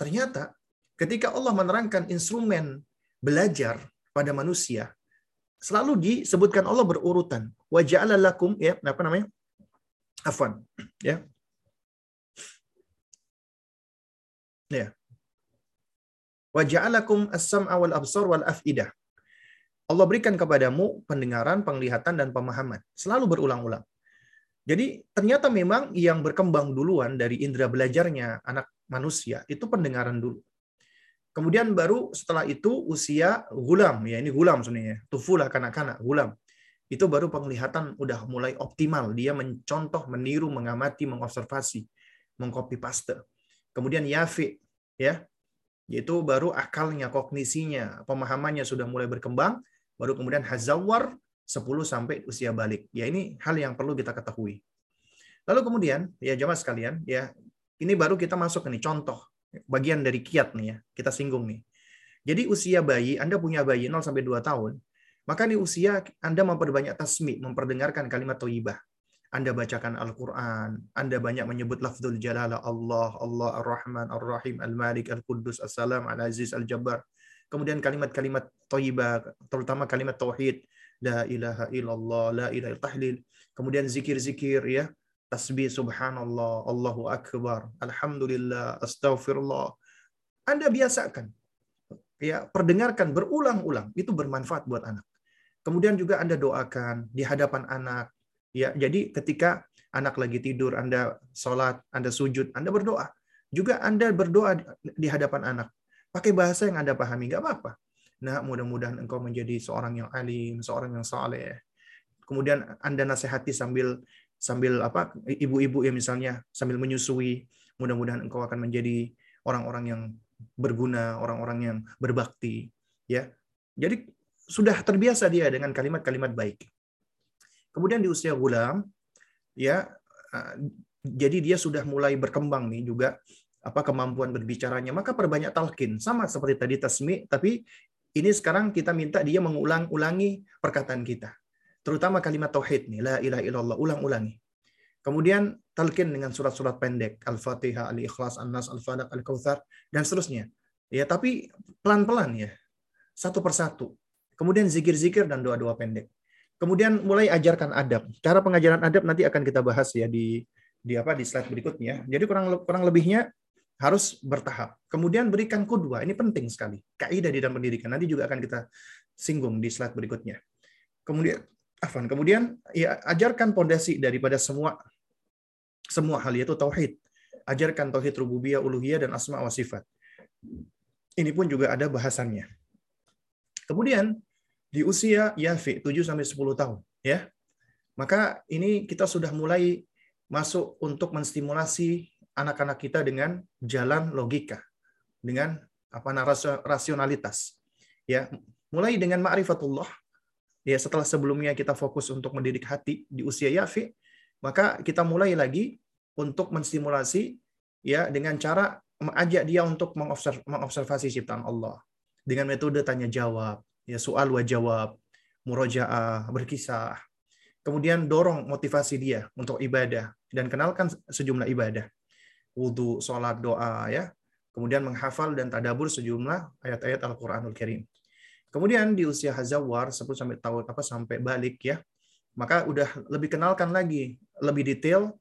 Ternyata ketika Allah menerangkan instrumen belajar pada manusia, selalu disebutkan Allah berurutan. Wa ja'ala lakum ya, apa namanya? Afwan, ya. Ya. Wa ja'alakum as-sam'a wal absar wal af'idah. Allah berikan kepadamu pendengaran, penglihatan dan pemahaman. Selalu berulang-ulang. Jadi ternyata memang yang berkembang duluan dari indera belajarnya anak manusia itu pendengaran dulu. Kemudian baru setelah itu usia gulam, ya ini gulam sebenarnya, tufulah kanak-kanak, gulam. Itu baru penglihatan udah mulai optimal. Dia mencontoh, meniru, mengamati, mengobservasi, mengcopy paste. Kemudian yafi, ya, yaitu baru akalnya, kognisinya, pemahamannya sudah mulai berkembang, baru kemudian hazawar 10 sampai usia balik. Ya ini hal yang perlu kita ketahui. Lalu kemudian ya jamaah sekalian, ya ini baru kita masuk nih contoh bagian dari kiat nih ya, kita singgung nih. Jadi usia bayi, Anda punya bayi 0 sampai 2 tahun, maka di usia Anda memperbanyak tasmi, memperdengarkan kalimat thayyibah. Anda bacakan Al-Quran, Anda banyak menyebut lafzul jalalah Allah, Allah Ar-Rahman, Ar-Rahim, Al-Malik, Al-Quddus, As-Salam, Al-Aziz, Al-Jabbar. Kemudian kalimat-kalimat thayyibah, terutama kalimat tauhid, la ilaha illallah, la ilaha tahlil. Kemudian zikir-zikir ya, tasbih subhanallah, Allahu akbar, alhamdulillah, astaghfirullah. Anda biasakan. Ya, perdengarkan berulang-ulang, itu bermanfaat buat anak. Kemudian juga Anda doakan di hadapan anak. Ya, jadi ketika anak lagi tidur, Anda sholat, Anda sujud, Anda berdoa. Juga Anda berdoa di hadapan anak. Pakai bahasa yang Anda pahami, nggak apa-apa. Nah, mudah-mudahan engkau menjadi seorang yang alim, seorang yang saleh. Kemudian Anda nasihati sambil sambil apa ibu-ibu ya misalnya sambil menyusui. Mudah-mudahan engkau akan menjadi orang-orang yang berguna orang-orang yang berbakti ya. Jadi sudah terbiasa dia dengan kalimat-kalimat baik. Kemudian di usia gulam ya jadi dia sudah mulai berkembang nih juga apa kemampuan berbicaranya. Maka perbanyak talqin sama seperti tadi tasmi tapi ini sekarang kita minta dia mengulang-ulangi perkataan kita. Terutama kalimat tauhid nih la ilaha illallah ulang-ulangi. Kemudian talqin dengan surat-surat pendek al-fatihah al-ikhlas an-nas al-falaq al-kautsar dan seterusnya. Ya tapi pelan-pelan ya satu persatu. Kemudian zikir-zikir dan doa-doa pendek. Kemudian mulai ajarkan adab. Cara pengajaran adab nanti akan kita bahas ya di di apa di slide berikutnya. Jadi kurang kurang lebihnya harus bertahap. Kemudian berikan kudua, ini penting sekali. Kaidah di dalam pendidikan nanti juga akan kita singgung di slide berikutnya. Kemudian Afan. Kemudian ya ajarkan pondasi daripada semua semua hal yaitu tauhid. Ajarkan tauhid rububiyah, uluhiyah dan asma wa sifat. Ini pun juga ada bahasannya. Kemudian di usia yafi 7 sampai 10 tahun ya. Maka ini kita sudah mulai masuk untuk menstimulasi anak-anak kita dengan jalan logika, dengan apa rasionalitas. Ya, mulai dengan ma'rifatullah, ya setelah sebelumnya kita fokus untuk mendidik hati di usia yafi, maka kita mulai lagi untuk menstimulasi ya dengan cara mengajak dia untuk mengobservasi ciptaan Allah dengan metode tanya jawab, ya soal wa jawab, murojaah, berkisah. Kemudian dorong motivasi dia untuk ibadah dan kenalkan sejumlah ibadah. Wudhu, sholat, doa, ya. Kemudian menghafal dan tadabur sejumlah ayat-ayat Al-Quranul Karim. Kemudian di usia hazawar 10 sampai tahun apa sampai balik ya, maka udah lebih kenalkan lagi lebih detail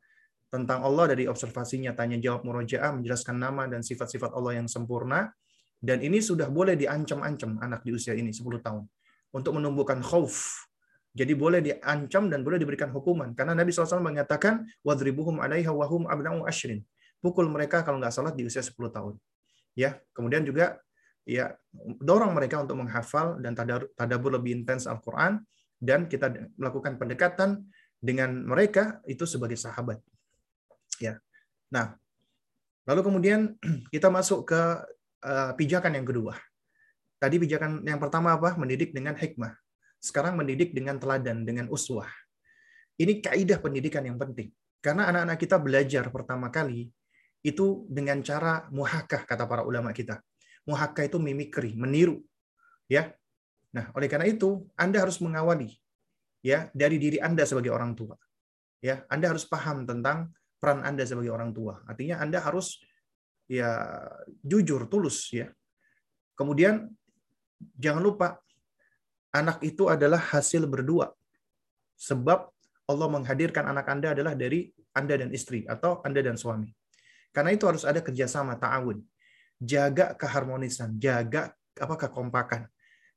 tentang Allah dari observasinya tanya jawab murojaah menjelaskan nama dan sifat-sifat Allah yang sempurna dan ini sudah boleh diancam-ancam anak di usia ini 10 tahun untuk menumbuhkan khauf jadi boleh diancam dan boleh diberikan hukuman karena Nabi SAW mengatakan wadribuhum alaiha wahum abna'u ashrin pukul mereka kalau nggak salah di usia 10 tahun ya kemudian juga ya dorong mereka untuk menghafal dan tadabur lebih intens Al-Qur'an dan kita melakukan pendekatan dengan mereka itu sebagai sahabat ya. Nah, lalu kemudian <clears throat> kita masuk ke uh, pijakan yang kedua. Tadi pijakan yang pertama apa? Mendidik dengan hikmah. Sekarang mendidik dengan teladan, dengan uswah. Ini kaidah pendidikan yang penting. Karena anak-anak kita belajar pertama kali itu dengan cara muhakah kata para ulama kita. Muhakah itu mimikri, meniru. Ya. Nah, oleh karena itu Anda harus mengawali ya dari diri Anda sebagai orang tua. Ya, Anda harus paham tentang peran Anda sebagai orang tua. Artinya Anda harus ya jujur, tulus ya. Kemudian jangan lupa anak itu adalah hasil berdua. Sebab Allah menghadirkan anak Anda adalah dari Anda dan istri atau Anda dan suami. Karena itu harus ada kerjasama, ta'awun. Jaga keharmonisan, jaga apa kekompakan.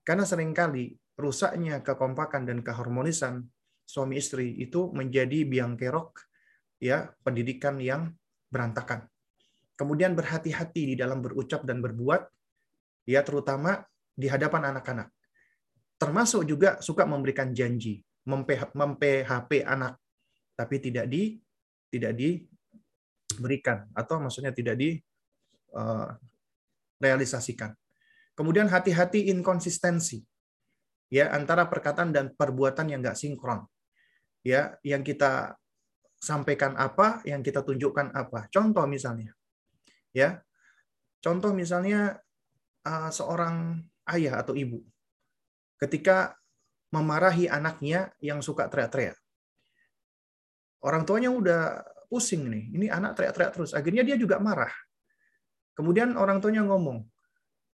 Karena sering kali rusaknya kekompakan dan keharmonisan suami istri itu menjadi biang kerok ya pendidikan yang berantakan. Kemudian berhati-hati di dalam berucap dan berbuat, ya terutama di hadapan anak-anak. Termasuk juga suka memberikan janji, mem-PHP anak, tapi tidak di tidak diberikan atau maksudnya tidak di uh, realisasikan. Kemudian hati-hati inkonsistensi ya antara perkataan dan perbuatan yang nggak sinkron. Ya, yang kita sampaikan apa, yang kita tunjukkan apa. Contoh misalnya, ya, contoh misalnya uh, seorang ayah atau ibu ketika memarahi anaknya yang suka teriak-teriak. Orang tuanya udah pusing nih, ini anak teriak-teriak terus. Akhirnya dia juga marah. Kemudian orang tuanya ngomong,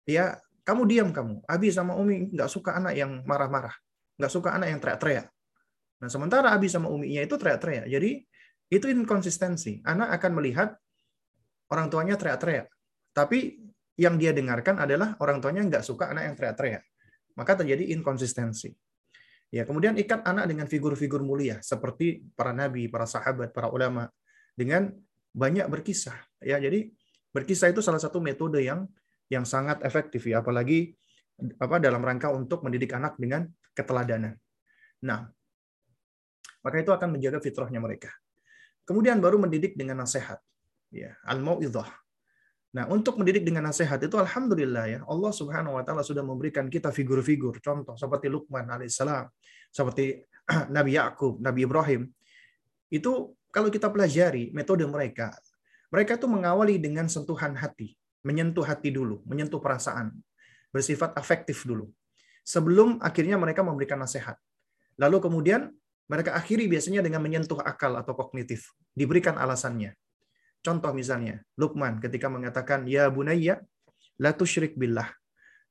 ya kamu diam kamu. Abi sama Umi nggak suka anak yang marah-marah, nggak suka anak yang teriak-teriak. Nah sementara Abi sama Uminya itu teriak-teriak. Jadi itu inkonsistensi. Anak akan melihat orang tuanya teriak-teriak. Tapi yang dia dengarkan adalah orang tuanya nggak suka anak yang teriak-teriak. Maka terjadi inkonsistensi. Ya, kemudian ikat anak dengan figur-figur mulia seperti para nabi, para sahabat, para ulama dengan banyak berkisah. Ya, jadi berkisah itu salah satu metode yang yang sangat efektif ya, apalagi apa dalam rangka untuk mendidik anak dengan keteladanan. Nah, maka itu akan menjaga fitrahnya mereka. Kemudian baru mendidik dengan nasihat. Ya, al-mau'idhah. Nah, untuk mendidik dengan nasihat itu alhamdulillah ya, Allah Subhanahu wa taala sudah memberikan kita figur-figur contoh seperti Luqman alaihissalam, seperti <clears throat> Nabi Yakub, Nabi Ibrahim. Itu kalau kita pelajari metode mereka, mereka itu mengawali dengan sentuhan hati, menyentuh hati dulu, menyentuh perasaan, bersifat afektif dulu. Sebelum akhirnya mereka memberikan nasihat. Lalu kemudian mereka akhiri biasanya dengan menyentuh akal atau kognitif. Diberikan alasannya. Contoh misalnya, Luqman ketika mengatakan, Ya bunayya, la tusyrik billah.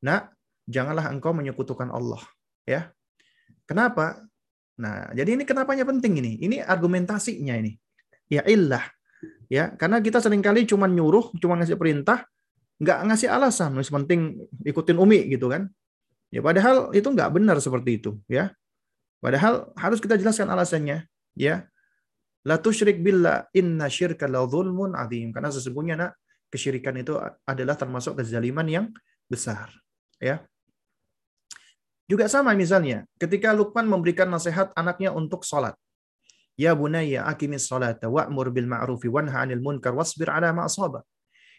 Nah, janganlah engkau menyekutukan Allah. Ya, Kenapa? Nah, jadi ini kenapanya penting ini. Ini argumentasinya ini. Ya illah. Ya, karena kita sering kali cuma nyuruh, cuma ngasih perintah, nggak ngasih alasan. Masih penting ikutin umi gitu kan. Ya padahal itu nggak benar seperti itu, ya. Padahal harus kita jelaskan alasannya, ya. La tusyrik billah inna syirka la dzulmun adzim. Karena sesungguhnya nak kesyirikan itu adalah termasuk kezaliman yang besar, ya. Juga sama misalnya, ketika Luqman memberikan nasihat anaknya untuk sholat. Ya bunayya akimis salata wa'mur bil ma'rufi wanha 'anil munkar wasbir 'ala ma asaba.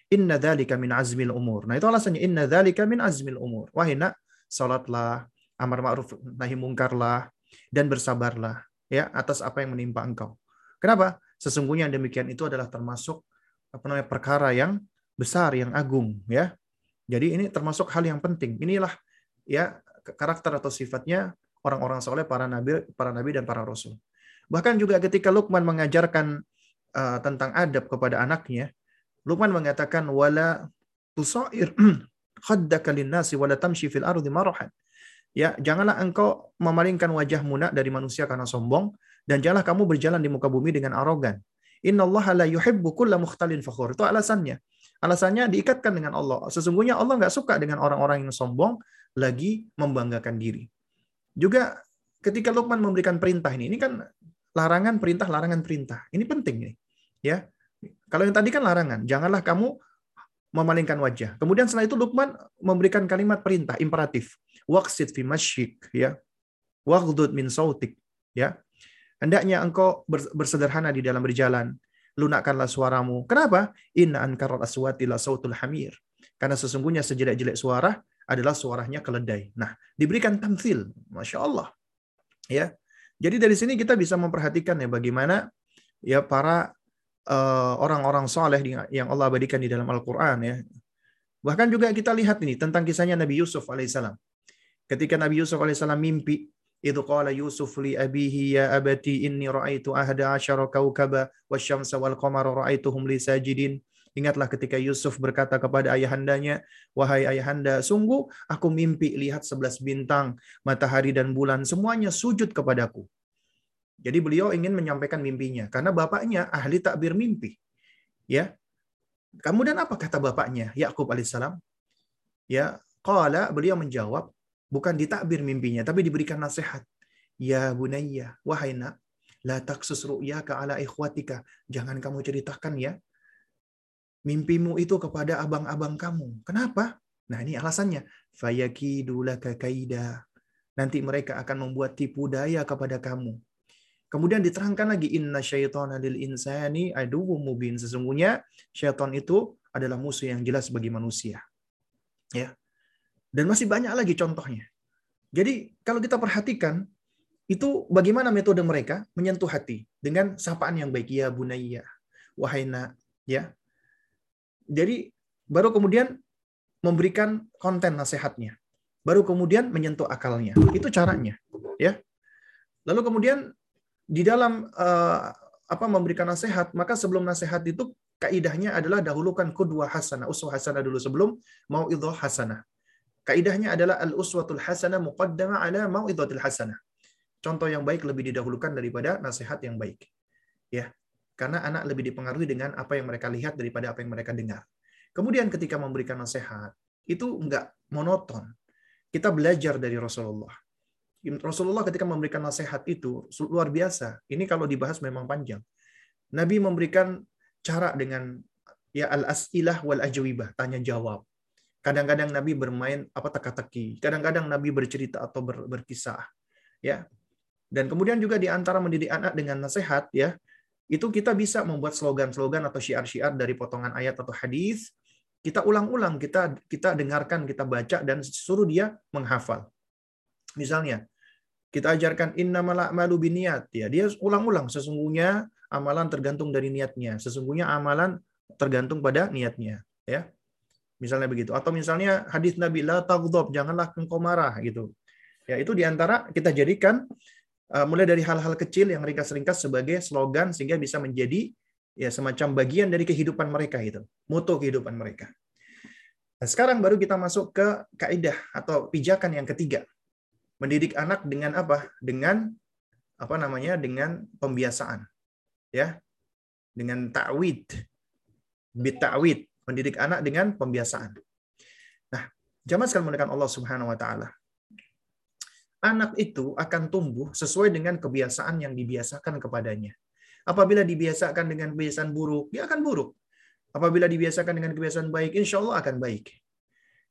Inna dzalika min azmil umur. Nah, itu alasannya inna dzalika min azmil umur. Wahai nak, salatlah, amar ma'ruf nahi mungkarlah, dan bersabarlah ya atas apa yang menimpa engkau. Kenapa? Sesungguhnya demikian itu adalah termasuk apa namanya perkara yang besar, yang agung ya. Jadi ini termasuk hal yang penting. Inilah ya karakter atau sifatnya orang-orang soleh, para nabi, para nabi dan para rasul. Bahkan juga ketika Luqman mengajarkan uh, tentang adab kepada anaknya, Luqman mengatakan wala tusair <clears throat> khaddaka linnasi wala tamshi fil ardi marahan. Ya, janganlah engkau memalingkan wajahmu nak dari manusia karena sombong dan janganlah kamu berjalan di muka bumi dengan arogan. Innallaha la yuhibbu kulla mukhtalin fakhur. Itu alasannya. Alasannya diikatkan dengan Allah. Sesungguhnya Allah nggak suka dengan orang-orang yang sombong lagi membanggakan diri. Juga ketika Luqman memberikan perintah ini, ini kan larangan perintah larangan perintah. Ini penting nih, ya. Kalau yang tadi kan larangan, janganlah kamu memalingkan wajah. Kemudian setelah itu Luqman memberikan kalimat perintah imperatif. Waqsid fi masyik, ya. Waghdud min sautik, ya. Hendaknya engkau bersederhana di dalam berjalan. Lunakkanlah suaramu. Kenapa? Inna ankarat aswati la sautul hamir. Karena sesungguhnya sejelek-jelek suara adalah suaranya keledai. Nah, diberikan tamsil. Masya Allah. Ya. Jadi dari sini kita bisa memperhatikan ya bagaimana ya para uh, orang-orang soleh yang Allah abadikan di dalam Al-Quran ya. Bahkan juga kita lihat ini tentang kisahnya Nabi Yusuf alaihissalam. Ketika Nabi Yusuf alaihissalam mimpi, Yusuf li abihi ya abati inni ra'aitu ahada asyara kaukaba wasyamsa wal qamara ra'aituhum li sajidin. Ingatlah ketika Yusuf berkata kepada ayahandanya, wahai ayahanda, sungguh aku mimpi lihat sebelas bintang, matahari dan bulan, semuanya sujud kepadaku. Jadi beliau ingin menyampaikan mimpinya karena bapaknya ahli takbir mimpi. Ya. Kemudian apa kata bapaknya? Yakub alaihissalam. Ya, qala beliau menjawab, bukan ditakbir mimpinya, tapi diberikan nasihat. Ya bunayya, wahai nak, la taksus ru'yaka ala ikhwatika. Jangan kamu ceritakan ya mimpimu itu kepada abang-abang kamu. Kenapa? Nah, ini alasannya. Fayakidulaka kaida. Nanti mereka akan membuat tipu daya kepada kamu. Kemudian diterangkan lagi inna syaitana lil insani aduwwum mubin. Sesungguhnya syaitan itu adalah musuh yang jelas bagi manusia. Ya. Dan masih banyak lagi contohnya. Jadi kalau kita perhatikan itu bagaimana metode mereka menyentuh hati dengan sapaan yang baik ya bunayya wahai nak ya. Jadi baru kemudian memberikan konten nasihatnya. Baru kemudian menyentuh akalnya. Itu caranya, ya. Lalu kemudian di dalam uh, apa memberikan nasihat, maka sebelum nasihat itu kaidahnya adalah dahulukan kedua hasanah, uswah hasanah dulu sebelum mau hasanah. Kaidahnya adalah al-uswatul hasanah muqaddama ala mau'izatil hasanah. Contoh yang baik lebih didahulukan daripada nasihat yang baik. Ya. Karena anak lebih dipengaruhi dengan apa yang mereka lihat daripada apa yang mereka dengar. Kemudian ketika memberikan nasihat, itu enggak monoton. Kita belajar dari Rasulullah. Rasulullah ketika memberikan nasihat itu luar biasa. Ini kalau dibahas memang panjang. Nabi memberikan cara dengan ya al-as'ilah wal ajwibah, tanya jawab. Kadang-kadang Nabi bermain apa teka-teki, kadang-kadang Nabi bercerita atau ber, berkisah, ya. Dan kemudian juga di antara mendidik anak dengan nasihat, ya, itu kita bisa membuat slogan-slogan atau syiar-syiar dari potongan ayat atau hadis. Kita ulang-ulang, kita kita dengarkan, kita baca dan suruh dia menghafal. Misalnya, kita ajarkan innamal a'malu biniat ya. Dia ulang-ulang sesungguhnya amalan tergantung dari niatnya. Sesungguhnya amalan tergantung pada niatnya, ya. Misalnya begitu. Atau misalnya hadis Nabi la taghdab, janganlah engkau marah gitu. Ya, itu di antara kita jadikan uh, mulai dari hal-hal kecil yang ringkas-ringkas sebagai slogan sehingga bisa menjadi ya semacam bagian dari kehidupan mereka itu, moto kehidupan mereka. Nah, sekarang baru kita masuk ke kaidah atau pijakan yang ketiga. Mendidik anak dengan apa? Dengan apa namanya? Dengan pembiasaan. Ya. Dengan ta'wid. Bit ta'wid mendidik anak dengan pembiasaan. Nah, jamaah sekalian menggunakan Allah Subhanahu wa taala. Anak itu akan tumbuh sesuai dengan kebiasaan yang dibiasakan kepadanya. Apabila dibiasakan dengan kebiasaan buruk, dia akan buruk. Apabila dibiasakan dengan kebiasaan baik, insya Allah akan baik.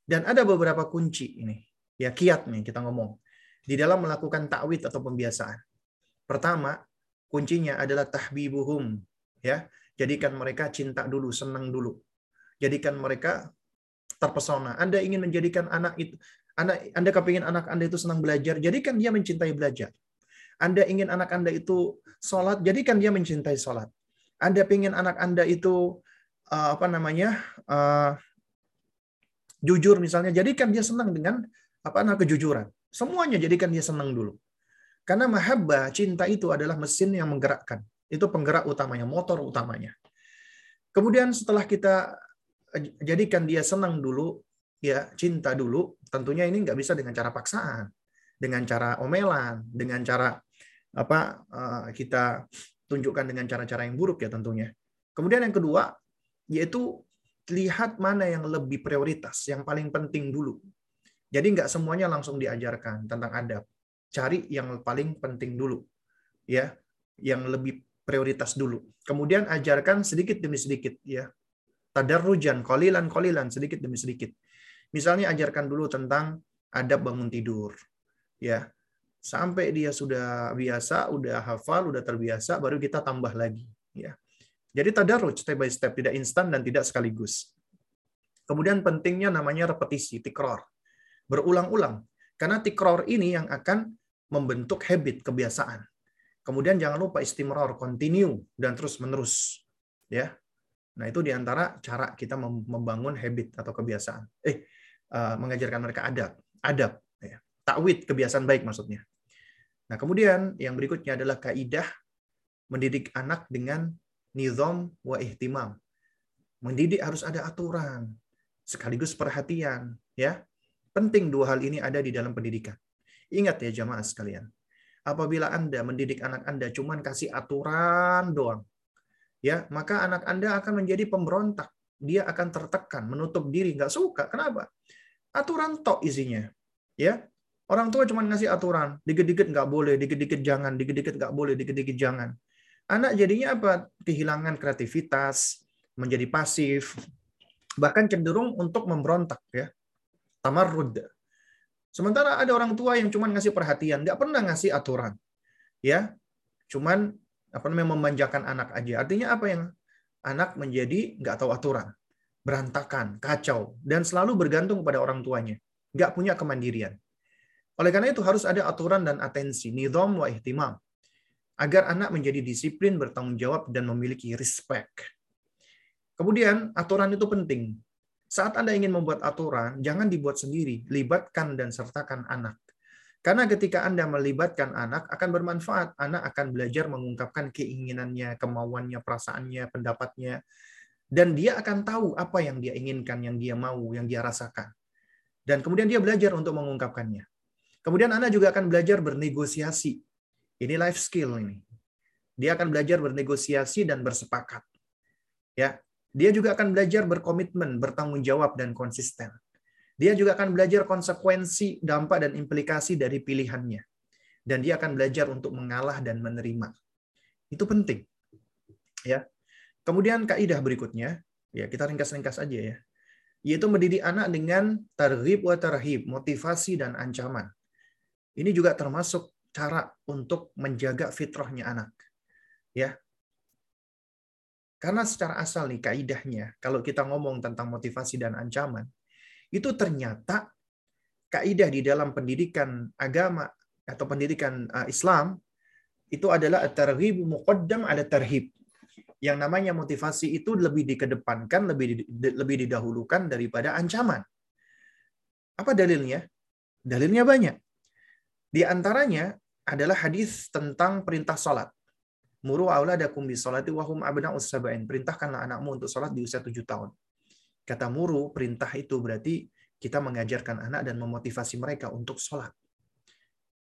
Dan ada beberapa kunci ini. Ya, kiat nih kita ngomong. Di dalam melakukan takwid atau pembiasaan. Pertama, kuncinya adalah tahbibuhum. Ya, jadikan mereka cinta dulu, senang dulu jadikan mereka terpesona. Anda ingin menjadikan anak itu anak Anda kepingin anak Anda itu senang belajar, jadikan dia mencintai belajar. Anda ingin anak Anda itu sholat, jadikan dia mencintai sholat. Anda ingin anak Anda itu uh, apa namanya uh, jujur misalnya, jadikan dia senang dengan apa namanya kejujuran. Semuanya jadikan dia senang dulu. Karena mahabbah, cinta itu adalah mesin yang menggerakkan. Itu penggerak utamanya, motor utamanya. Kemudian setelah kita jadikan dia senang dulu, ya cinta dulu. Tentunya ini nggak bisa dengan cara paksaan, dengan cara omelan, dengan cara apa eh, kita tunjukkan dengan cara-cara yang buruk ya tentunya. Kemudian yang kedua, yaitu lihat mana yang lebih prioritas, yang paling penting dulu. Jadi nggak semuanya langsung diajarkan tentang adab. Cari yang paling penting dulu. ya Yang lebih prioritas dulu. Kemudian ajarkan sedikit demi sedikit. ya Tadarrujan, kolilan, kolilan, sedikit demi sedikit. Misalnya ajarkan dulu tentang adab bangun tidur. ya Sampai dia sudah biasa, udah hafal, udah terbiasa, baru kita tambah lagi. ya Jadi tadarruj step by step, tidak instan dan tidak sekaligus. Kemudian pentingnya namanya repetisi, tikror berulang-ulang. Karena tikror ini yang akan membentuk habit, kebiasaan. Kemudian jangan lupa istimror, continue, dan terus-menerus. ya. Nah, itu di antara cara kita membangun habit atau kebiasaan. Eh, uh, mengajarkan mereka adab. Adab. Ya. Takwid, kebiasaan baik maksudnya. Nah, kemudian yang berikutnya adalah kaidah mendidik anak dengan nizam wa ihtimam. Mendidik harus ada aturan, sekaligus perhatian, ya. Penting dua hal ini ada di dalam pendidikan. Ingat ya jamaah sekalian. Apabila Anda mendidik anak Anda cuman kasih aturan doang, ya, maka anak Anda akan menjadi pemberontak. Dia akan tertekan, menutup diri, nggak suka. Kenapa? Aturan tok isinya. Ya, Orang tua cuma ngasih aturan, dikit-dikit nggak boleh, dikit-dikit jangan, dikit-dikit nggak boleh, dikit-dikit jangan. Anak jadinya apa? Kehilangan kreativitas, menjadi pasif, bahkan cenderung untuk memberontak ya tamarrud. Sementara ada orang tua yang cuma ngasih perhatian, nggak pernah ngasih aturan. Ya, cuman apa namanya memanjakan anak aja. Artinya apa yang anak menjadi nggak tahu aturan, berantakan, kacau, dan selalu bergantung pada orang tuanya, nggak punya kemandirian. Oleh karena itu harus ada aturan dan atensi, nizam wa ihtimam, agar anak menjadi disiplin, bertanggung jawab, dan memiliki respect. Kemudian aturan itu penting. Saat Anda ingin membuat aturan, jangan dibuat sendiri, libatkan dan sertakan anak. Karena ketika Anda melibatkan anak, akan bermanfaat. Anak akan belajar mengungkapkan keinginannya, kemauannya, perasaannya, pendapatnya. Dan dia akan tahu apa yang dia inginkan, yang dia mau, yang dia rasakan. Dan kemudian dia belajar untuk mengungkapkannya. Kemudian Anda juga akan belajar bernegosiasi. Ini life skill ini. Dia akan belajar bernegosiasi dan bersepakat. Ya, dia juga akan belajar berkomitmen, bertanggung jawab, dan konsisten. Dia juga akan belajar konsekuensi, dampak, dan implikasi dari pilihannya. Dan dia akan belajar untuk mengalah dan menerima. Itu penting. Ya. Kemudian kaidah berikutnya, ya kita ringkas-ringkas aja ya. Yaitu mendidik anak dengan targhib wa tarhib, motivasi dan ancaman. Ini juga termasuk cara untuk menjaga fitrahnya anak. Ya, karena secara asal nih kaidahnya, kalau kita ngomong tentang motivasi dan ancaman, itu ternyata kaidah di dalam pendidikan agama atau pendidikan uh, Islam itu adalah at-targhib muqaddam ala tarhib. Yang namanya motivasi itu lebih dikedepankan, lebih lebih didahulukan daripada ancaman. Apa dalilnya? Dalilnya banyak. Di antaranya adalah hadis tentang perintah salat. Muru auladakum bis salati wa hum abna'us sab'in. Perintahkanlah anakmu untuk salat di usia tujuh tahun. Kata muru, perintah itu berarti kita mengajarkan anak dan memotivasi mereka untuk salat.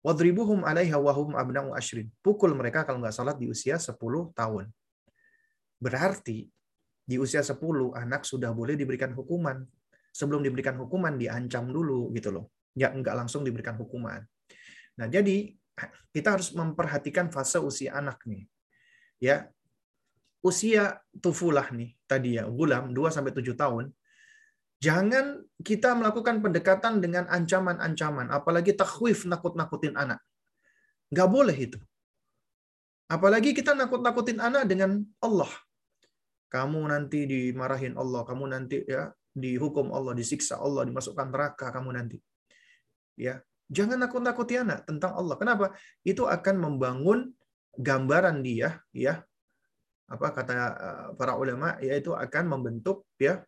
Wadribuhum 'alaiha wa hum abna'u ashrin. Pukul mereka kalau nggak salat di usia 10 tahun. Berarti di usia 10 anak sudah boleh diberikan hukuman. Sebelum diberikan hukuman diancam dulu gitu loh. Ya nggak langsung diberikan hukuman. Nah, jadi kita harus memperhatikan fase usia anak nih ya usia tufulah nih tadi ya gulam 2 sampai 7 tahun jangan kita melakukan pendekatan dengan ancaman-ancaman apalagi takhwif nakut-nakutin anak. Nggak boleh itu. Apalagi kita nakut-nakutin anak dengan Allah. Kamu nanti dimarahin Allah kamu nanti ya dihukum Allah disiksa Allah dimasukkan neraka kamu nanti. Ya jangan nakut-nakuti anak tentang Allah. Kenapa? Itu akan membangun gambaran dia ya apa kata eh, para ulama yaitu akan membentuk ya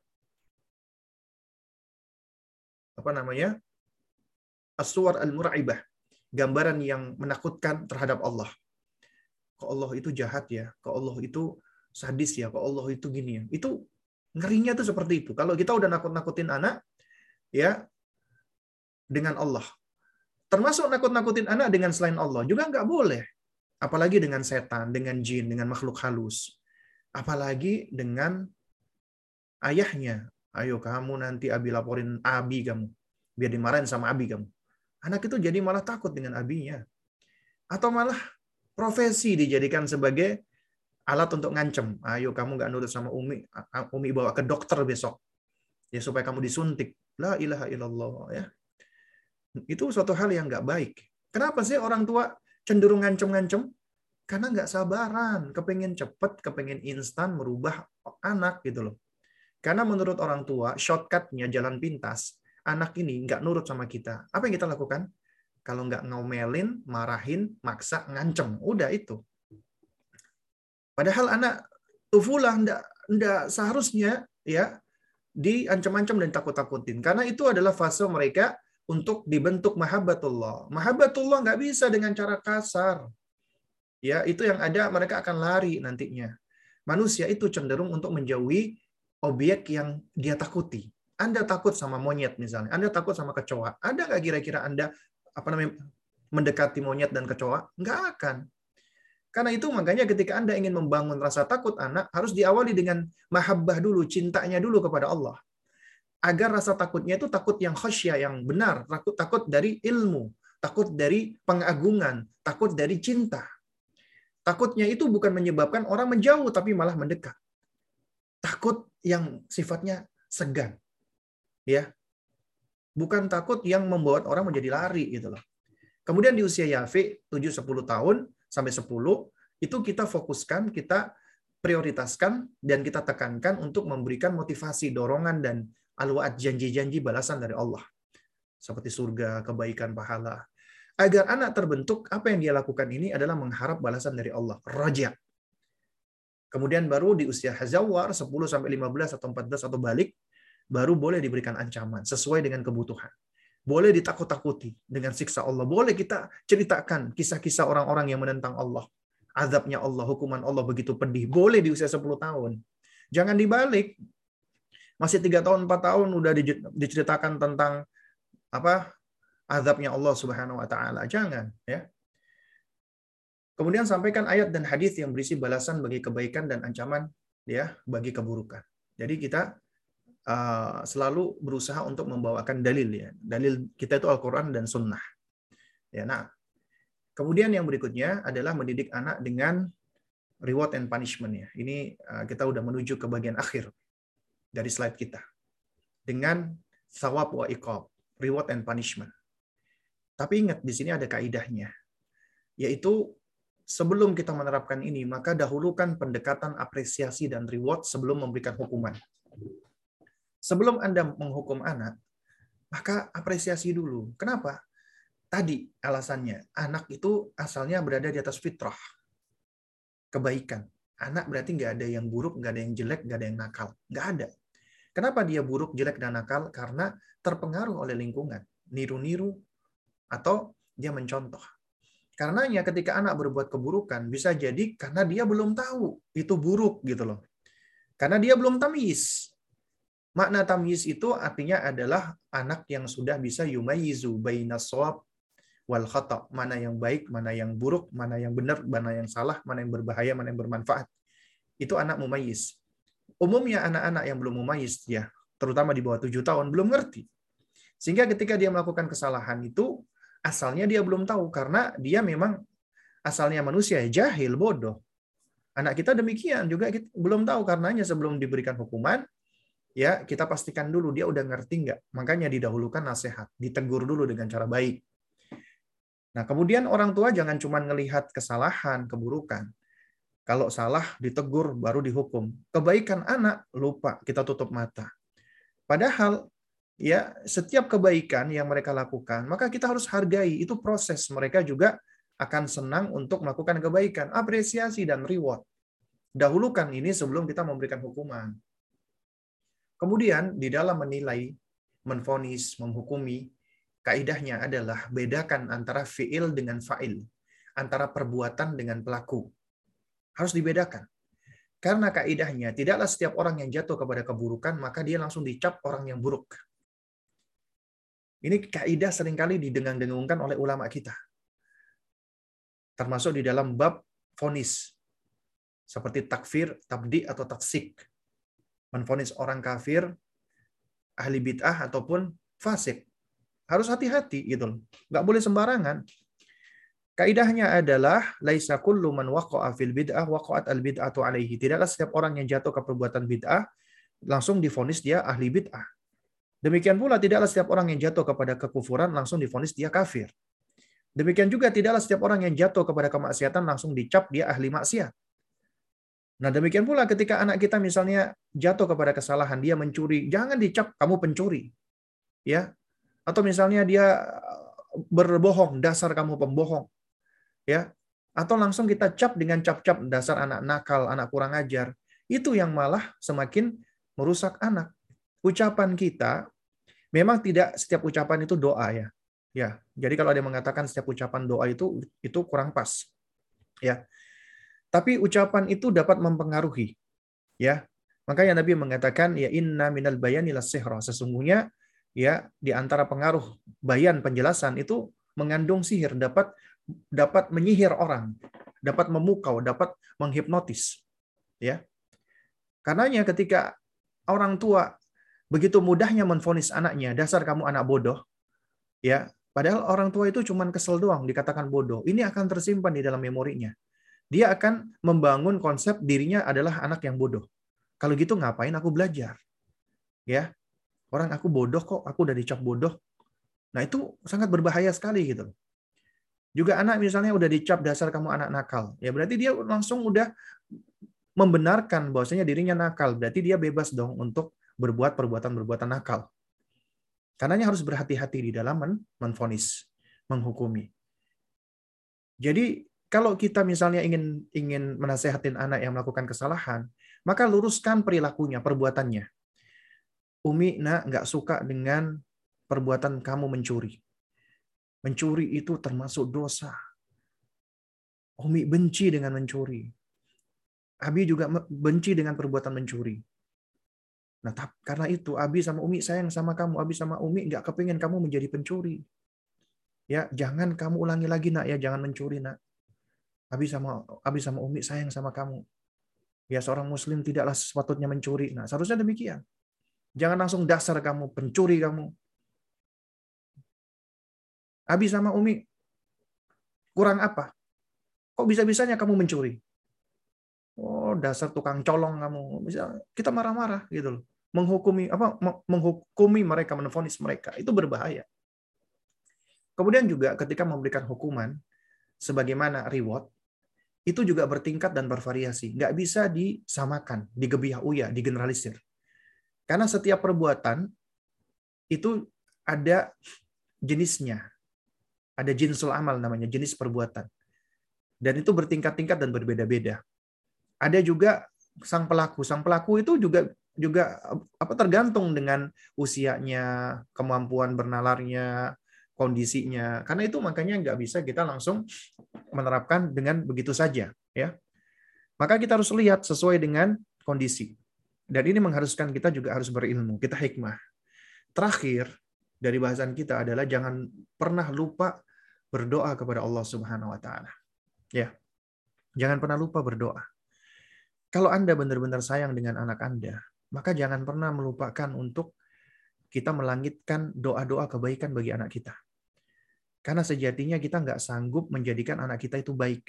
apa namanya aswar al-mur'ibah gambaran yang menakutkan terhadap Allah. Kok Allah itu jahat ya? Kok Allah itu sadis ya? Kok Allah itu gini ya? Itu ngerinya tuh seperti itu. Kalau kita udah nakut-nakutin anak ya dengan Allah. Termasuk nakut-nakutin anak dengan selain Allah juga nggak boleh Apalagi dengan setan, dengan jin, dengan makhluk halus. Apalagi dengan ayahnya. Ayo kamu nanti Abi laporin Abi kamu. Biar dimarahin sama Abi kamu. Anak itu jadi malah takut dengan abinya. Atau malah profesi dijadikan sebagai alat untuk ngancem. Ayo kamu nggak nurut sama Umi, Umi bawa ke dokter besok. Ya supaya kamu disuntik. La ilaha illallah ya. Itu suatu hal yang nggak baik. Kenapa sih orang tua cenderung ngancem-ngancem? Karena nggak sabaran, kepengen cepet, kepengen instan merubah anak gitu loh. Karena menurut orang tua, shortcutnya jalan pintas, anak ini nggak nurut sama kita. Apa yang kita lakukan? Kalau nggak ngomelin, marahin, maksa, ngancem. Udah itu. Padahal anak tufulah nggak, nggak seharusnya ya diancam-ancam dan takut-takutin. Karena itu adalah fase mereka untuk dibentuk mahabbatullah. Mahabbatullah nggak bisa dengan cara kasar. Ya, itu yang ada mereka akan lari nantinya. Manusia itu cenderung untuk menjauhi objek yang dia takuti. Anda takut sama monyet misalnya, Anda takut sama kecoa. Ada nggak kira-kira Anda apa namanya mendekati monyet dan kecoa? Nggak akan. Karena itu makanya ketika Anda ingin membangun rasa takut anak, harus diawali dengan mahabbah dulu, cintanya dulu kepada Allah. Agar rasa takutnya itu takut yang khasya, yang benar. Takut takut dari ilmu, takut dari pengagungan, takut dari cinta. Takutnya itu bukan menyebabkan orang menjauh, tapi malah mendekat takut yang sifatnya segan. Ya. Bukan takut yang membuat orang menjadi lari gitu loh. Kemudian di usia Yafi 7 10 tahun sampai 10 itu kita fokuskan, kita prioritaskan dan kita tekankan untuk memberikan motivasi, dorongan dan alwaat janji-janji balasan dari Allah. Seperti surga, kebaikan, pahala. Agar anak terbentuk, apa yang dia lakukan ini adalah mengharap balasan dari Allah. Raja. Kemudian baru di usia hazawar 10 sampai 15 atau 14 atau balik baru boleh diberikan ancaman sesuai dengan kebutuhan. Boleh ditakut-takuti dengan siksa Allah. Boleh kita ceritakan kisah-kisah orang-orang yang menentang Allah. Azabnya Allah, hukuman Allah begitu pedih. Boleh di usia 10 tahun. Jangan dibalik. Masih tiga tahun, 4 tahun udah diceritakan tentang apa azabnya Allah Subhanahu wa taala. Jangan, ya. Kemudian sampaikan ayat dan hadis yang berisi balasan bagi kebaikan dan ancaman ya bagi keburukan. Jadi kita uh, selalu berusaha untuk membawakan dalil ya. Dalil kita itu Al-Qur'an dan sunnah. Ya, nah. Kemudian yang berikutnya adalah mendidik anak dengan reward and punishment ya. Ini uh, kita udah menuju ke bagian akhir dari slide kita. Dengan sawab wa iqab, reward and punishment. Tapi ingat di sini ada kaidahnya. Yaitu sebelum kita menerapkan ini, maka dahulukan pendekatan apresiasi dan reward sebelum memberikan hukuman. Sebelum Anda menghukum anak, maka apresiasi dulu. Kenapa? Tadi alasannya, anak itu asalnya berada di atas fitrah. Kebaikan. Anak berarti nggak ada yang buruk, nggak ada yang jelek, nggak ada yang nakal. Nggak ada. Kenapa dia buruk, jelek, dan nakal? Karena terpengaruh oleh lingkungan. Niru-niru, atau dia mencontoh Karenanya ketika anak berbuat keburukan bisa jadi karena dia belum tahu itu buruk gitu loh. Karena dia belum tamis. Makna tamis itu artinya adalah anak yang sudah bisa yumayizu bainas shawab wal khata, mana yang baik, mana yang buruk, mana yang benar, mana yang salah, mana yang berbahaya, mana yang bermanfaat. Itu anak mumayyiz. Umumnya anak-anak yang belum mumayyiz ya, terutama di bawah tujuh tahun belum ngerti. Sehingga ketika dia melakukan kesalahan itu asalnya dia belum tahu karena dia memang asalnya manusia jahil bodoh. Anak kita demikian juga kita belum tahu karenanya sebelum diberikan hukuman ya kita pastikan dulu dia udah ngerti nggak. Makanya didahulukan nasihat ditegur dulu dengan cara baik. Nah kemudian orang tua jangan cuma melihat kesalahan keburukan kalau salah ditegur baru dihukum kebaikan anak lupa kita tutup mata padahal ya setiap kebaikan yang mereka lakukan, maka kita harus hargai itu proses. Mereka juga akan senang untuk melakukan kebaikan, apresiasi dan reward. Dahulukan ini sebelum kita memberikan hukuman. Kemudian di dalam menilai, menfonis, menghukumi, kaidahnya adalah bedakan antara fiil dengan fa'il, antara perbuatan dengan pelaku. Harus dibedakan. Karena kaidahnya tidaklah setiap orang yang jatuh kepada keburukan maka dia langsung dicap orang yang buruk. Ini kaidah sering kali didengang-dengungkan oleh ulama kita. termasuk di dalam bab fonis seperti takfir, tabdi atau taksik. Menfonis orang kafir, ahli bid'ah ataupun fasik. Harus hati-hati gitu Nggak boleh sembarangan. Kaidahnya adalah laisa kullu man waqa'a fil bid'ah waqa'at al bid'atu alaihi. Tidaklah setiap orang yang jatuh ke perbuatan bid'ah langsung difonis dia ahli bid'ah. Demikian pula tidaklah setiap orang yang jatuh kepada kekufuran langsung difonis dia kafir. Demikian juga tidaklah setiap orang yang jatuh kepada kemaksiatan langsung dicap dia ahli maksiat. Nah, demikian pula ketika anak kita misalnya jatuh kepada kesalahan, dia mencuri, jangan dicap kamu pencuri. Ya. Atau misalnya dia berbohong, dasar kamu pembohong. Ya. Atau langsung kita cap dengan cap-cap dasar anak nakal, anak kurang ajar. Itu yang malah semakin merusak anak. Ucapan kita memang tidak setiap ucapan itu doa ya. Ya. Jadi kalau ada yang mengatakan setiap ucapan doa itu itu kurang pas. Ya. Tapi ucapan itu dapat mempengaruhi. Ya. Makanya Nabi mengatakan ya inna minal bayani sihra. Sesungguhnya ya di antara pengaruh bayan penjelasan itu mengandung sihir, dapat dapat menyihir orang, dapat memukau, dapat menghipnotis. Ya. Karenanya ketika orang tua begitu mudahnya menfonis anaknya, dasar kamu anak bodoh, ya, padahal orang tua itu cuma kesel doang dikatakan bodoh. Ini akan tersimpan di dalam memorinya dia akan membangun konsep dirinya adalah anak yang bodoh. Kalau gitu ngapain aku belajar? Ya. Orang aku bodoh kok, aku udah dicap bodoh. Nah, itu sangat berbahaya sekali gitu. Juga anak misalnya udah dicap dasar kamu anak nakal. Ya berarti dia langsung udah membenarkan bahwasanya dirinya nakal. Berarti dia bebas dong untuk berbuat perbuatan-perbuatan nakal. Karenanya harus berhati-hati di dalam menfonis, menghukumi. Jadi kalau kita misalnya ingin ingin menasehatin anak yang melakukan kesalahan, maka luruskan perilakunya, perbuatannya. Umi, nak, nggak suka dengan perbuatan kamu mencuri. Mencuri itu termasuk dosa. Umi benci dengan mencuri. Abi juga benci dengan perbuatan mencuri. Nah, karena itu Abi sama Umi sayang sama kamu. Abi sama Umi nggak kepingin kamu menjadi pencuri. Ya, jangan kamu ulangi lagi nak ya, jangan mencuri nak. Abi sama Abi sama Umi sayang sama kamu. Ya seorang muslim tidaklah sepatutnya mencuri. Nah, seharusnya demikian. Jangan langsung dasar kamu pencuri kamu. Abi sama Umi kurang apa? Kok bisa-bisanya kamu mencuri? Oh, dasar tukang colong kamu. Bisa kita marah-marah gitu loh. Menghukumi apa menghukumi mereka, menfonis mereka. Itu berbahaya. Kemudian juga ketika memberikan hukuman sebagaimana reward, itu juga bertingkat dan bervariasi. Nggak bisa disamakan, digebiah uya, digeneralisir. Karena setiap perbuatan itu ada jenisnya. Ada jinsul amal namanya, jenis perbuatan. Dan itu bertingkat-tingkat dan berbeda-beda. Ada juga sang pelaku. Sang pelaku itu juga juga apa tergantung dengan usianya, kemampuan bernalarnya, kondisinya. Karena itu makanya nggak bisa kita langsung menerapkan dengan begitu saja. ya. Maka kita harus lihat sesuai dengan kondisi. Dan ini mengharuskan kita juga harus berilmu, kita hikmah. Terakhir dari bahasan kita adalah jangan pernah lupa berdoa kepada Allah Subhanahu wa taala. Ya. Jangan pernah lupa berdoa. Kalau Anda benar-benar sayang dengan anak Anda, maka jangan pernah melupakan untuk kita melangitkan doa-doa kebaikan bagi anak kita. Karena sejatinya kita nggak sanggup menjadikan anak kita itu baik.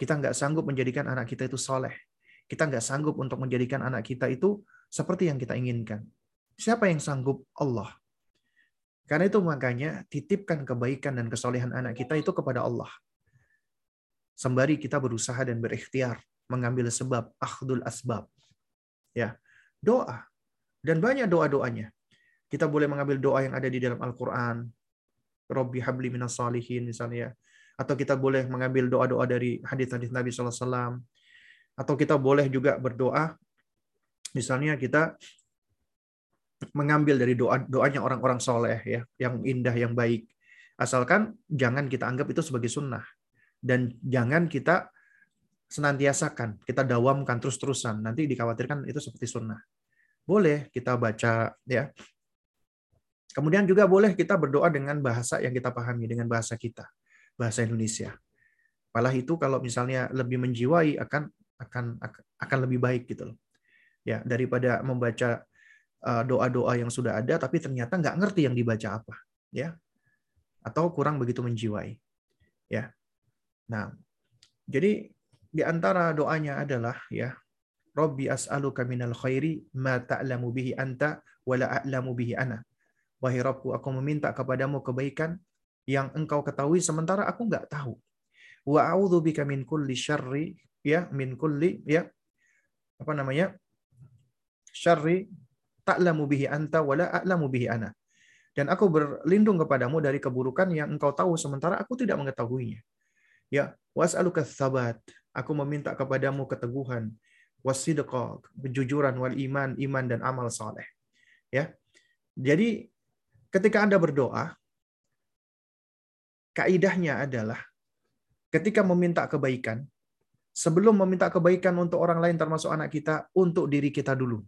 Kita nggak sanggup menjadikan anak kita itu soleh. Kita nggak sanggup untuk menjadikan anak kita itu seperti yang kita inginkan. Siapa yang sanggup? Allah. Karena itu makanya titipkan kebaikan dan kesolehan anak kita itu kepada Allah. Sembari kita berusaha dan berikhtiar mengambil sebab akhdul asbab. Ya, doa dan banyak doa-doanya. Kita boleh mengambil doa yang ada di dalam Al-Qur'an, Robbi habli minas salihin misalnya. Atau kita boleh mengambil doa-doa dari hadis-hadis Nabi SAW. Atau kita boleh juga berdoa, misalnya kita mengambil dari doa doanya orang-orang soleh ya, yang indah, yang baik. Asalkan jangan kita anggap itu sebagai sunnah dan jangan kita senantiasakan, kita dawamkan terus-terusan. Nanti dikhawatirkan itu seperti sunnah. Boleh kita baca ya Kemudian juga boleh kita berdoa dengan bahasa yang kita pahami, dengan bahasa kita, bahasa Indonesia. Malah itu kalau misalnya lebih menjiwai akan akan akan lebih baik gitu loh. Ya, daripada membaca doa-doa yang sudah ada tapi ternyata nggak ngerti yang dibaca apa, ya. Atau kurang begitu menjiwai. Ya. Nah, jadi di antara doanya adalah ya Rabbi as'aluka minal khairi ma ta'lamu bihi anta wa la a'lamu bihi ana. Wahai Rabbku, aku meminta kepadamu kebaikan yang engkau ketahui sementara aku nggak tahu. Wa a'udzu bika min kulli syarri ya min kulli ya apa namanya? syarri ta'lamu bihi anta wa la a'lamu bihi ana. Dan aku berlindung kepadamu dari keburukan yang engkau tahu sementara aku tidak mengetahuinya. Ya, was'aluka tsabat. Aku meminta kepadamu keteguhan wasidqa, kejujuran wal iman, iman dan amal saleh. Ya. Jadi ketika Anda berdoa, kaidahnya adalah ketika meminta kebaikan, sebelum meminta kebaikan untuk orang lain termasuk anak kita, untuk diri kita dulu.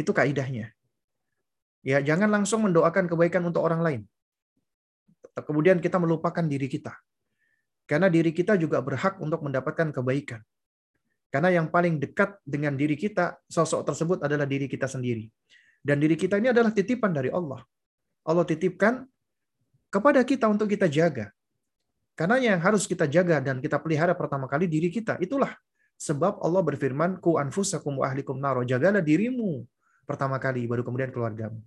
Itu kaidahnya. Ya, jangan langsung mendoakan kebaikan untuk orang lain. Kemudian kita melupakan diri kita. Karena diri kita juga berhak untuk mendapatkan kebaikan. Karena yang paling dekat dengan diri kita, sosok tersebut adalah diri kita sendiri. Dan diri kita ini adalah titipan dari Allah. Allah titipkan kepada kita untuk kita jaga. Karena yang harus kita jaga dan kita pelihara pertama kali diri kita. Itulah sebab Allah berfirman, Ku anfusakum wa ahlikum naro. Jagalah dirimu pertama kali, baru kemudian keluargamu.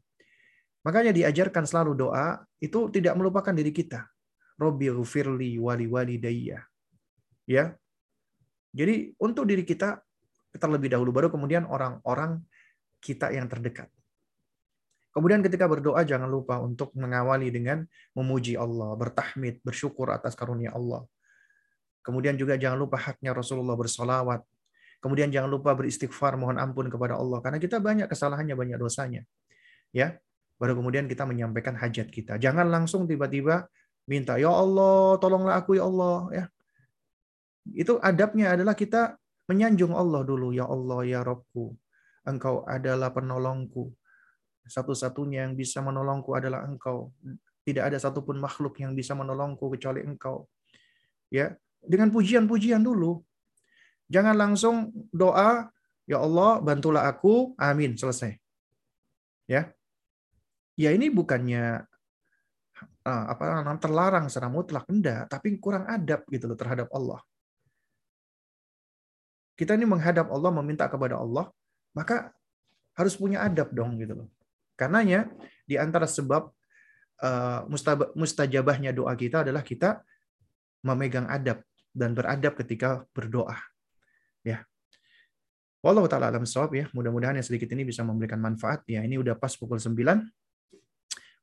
Makanya diajarkan selalu doa, itu tidak melupakan diri kita. Robbi ghufirli wali wali daya. Ya, jadi untuk diri kita terlebih dahulu baru kemudian orang-orang kita yang terdekat. Kemudian ketika berdoa jangan lupa untuk mengawali dengan memuji Allah, bertahmid, bersyukur atas karunia Allah. Kemudian juga jangan lupa haknya Rasulullah bersolawat. Kemudian jangan lupa beristighfar, mohon ampun kepada Allah. Karena kita banyak kesalahannya, banyak dosanya. Ya, Baru kemudian kita menyampaikan hajat kita. Jangan langsung tiba-tiba minta, Ya Allah, tolonglah aku ya Allah. ya itu adabnya adalah kita menyanjung Allah dulu. Ya Allah, ya Robku. Engkau adalah penolongku. Satu-satunya yang bisa menolongku adalah engkau. Tidak ada satupun makhluk yang bisa menolongku kecuali engkau. Ya, dengan pujian-pujian dulu. Jangan langsung doa, ya Allah, bantulah aku, amin, selesai. Ya. Ya ini bukannya uh, apa namanya terlarang secara mutlak enggak, tapi kurang adab gitu loh terhadap Allah kita ini menghadap Allah, meminta kepada Allah, maka harus punya adab dong gitu loh. Karenanya di antara sebab uh, mustajabahnya doa kita adalah kita memegang adab dan beradab ketika berdoa. Wallahu taala alam sawab ya. Mudah-mudahan yang sedikit ini bisa memberikan manfaat ya. Ini udah pas pukul 9.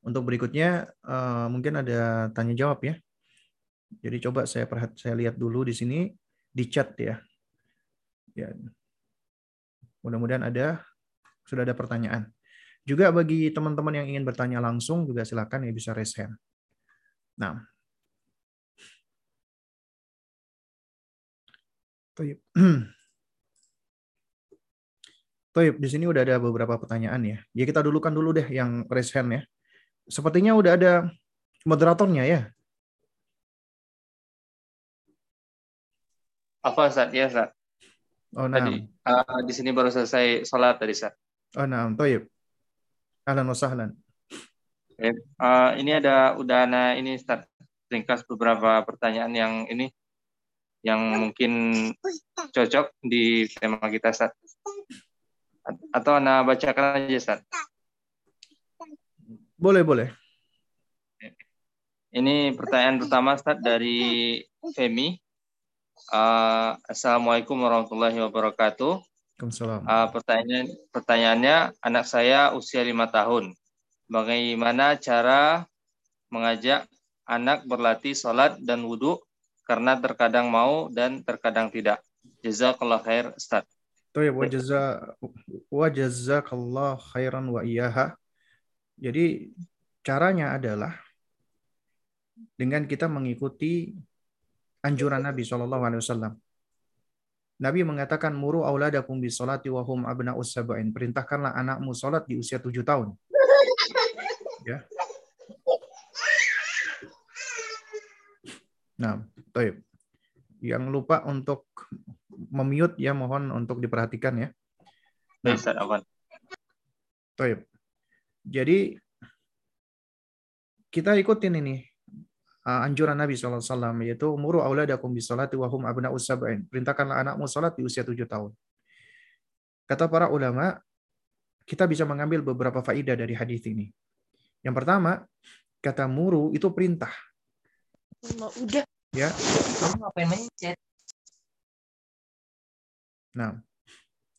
Untuk berikutnya uh, mungkin ada tanya jawab ya. Jadi coba saya perhat saya lihat dulu di sini di chat ya. Ya. Mudah-mudahan ada sudah ada pertanyaan. Juga bagi teman-teman yang ingin bertanya langsung juga silakan ya bisa raise hand. Nah. Toyib. <clears throat> Toyib, di sini udah ada beberapa pertanyaan ya. Ya kita dulukan dulu deh yang raise hand ya. Sepertinya udah ada moderatornya ya. Apa Ustaz? Ya Ustaz. Oh, nah. Tadi uh, di sini baru selesai sholat tadi, Sat. Oh, nah, toyib. Ahlan wa sahlan. Uh, ini ada udah ada ini start ringkas beberapa pertanyaan yang ini yang mungkin cocok di tema kita Sat. Atau Anda bacakan aja Sat. Boleh, boleh. Ini pertanyaan pertama Sat dari Femi. Uh, Assalamualaikum warahmatullahi wabarakatuh. Uh, pertanyaan pertanyaannya anak saya usia lima tahun. Bagaimana cara mengajak anak berlatih sholat dan wudhu karena terkadang mau dan terkadang tidak. Jazakallah khair, Ustaz. Tuh wa jaza wa jazakallah khairan wa iyaha. Jadi caranya adalah dengan kita mengikuti anjuran Nabi Shallallahu Alaihi Wasallam. Nabi mengatakan muru auladakum bis salati wa hum abna'us sab'in. Perintahkanlah anakmu salat di usia tujuh tahun. <laughs> Ya. Nah, baik. Yang lupa untuk memute ya mohon untuk diperhatikan ya. Nah, Awan. Jadi kita ikutin ini uh, anjuran Nabi SAW yaitu muru auladakum bisolati wa hum abna'u sab'in. Perintahkanlah anakmu salat di usia tujuh tahun. Kata para ulama, kita bisa mengambil beberapa faidah dari hadis ini. Yang pertama, kata muru itu perintah. Udah. Ya. Kamu ngapain mencet? Nah,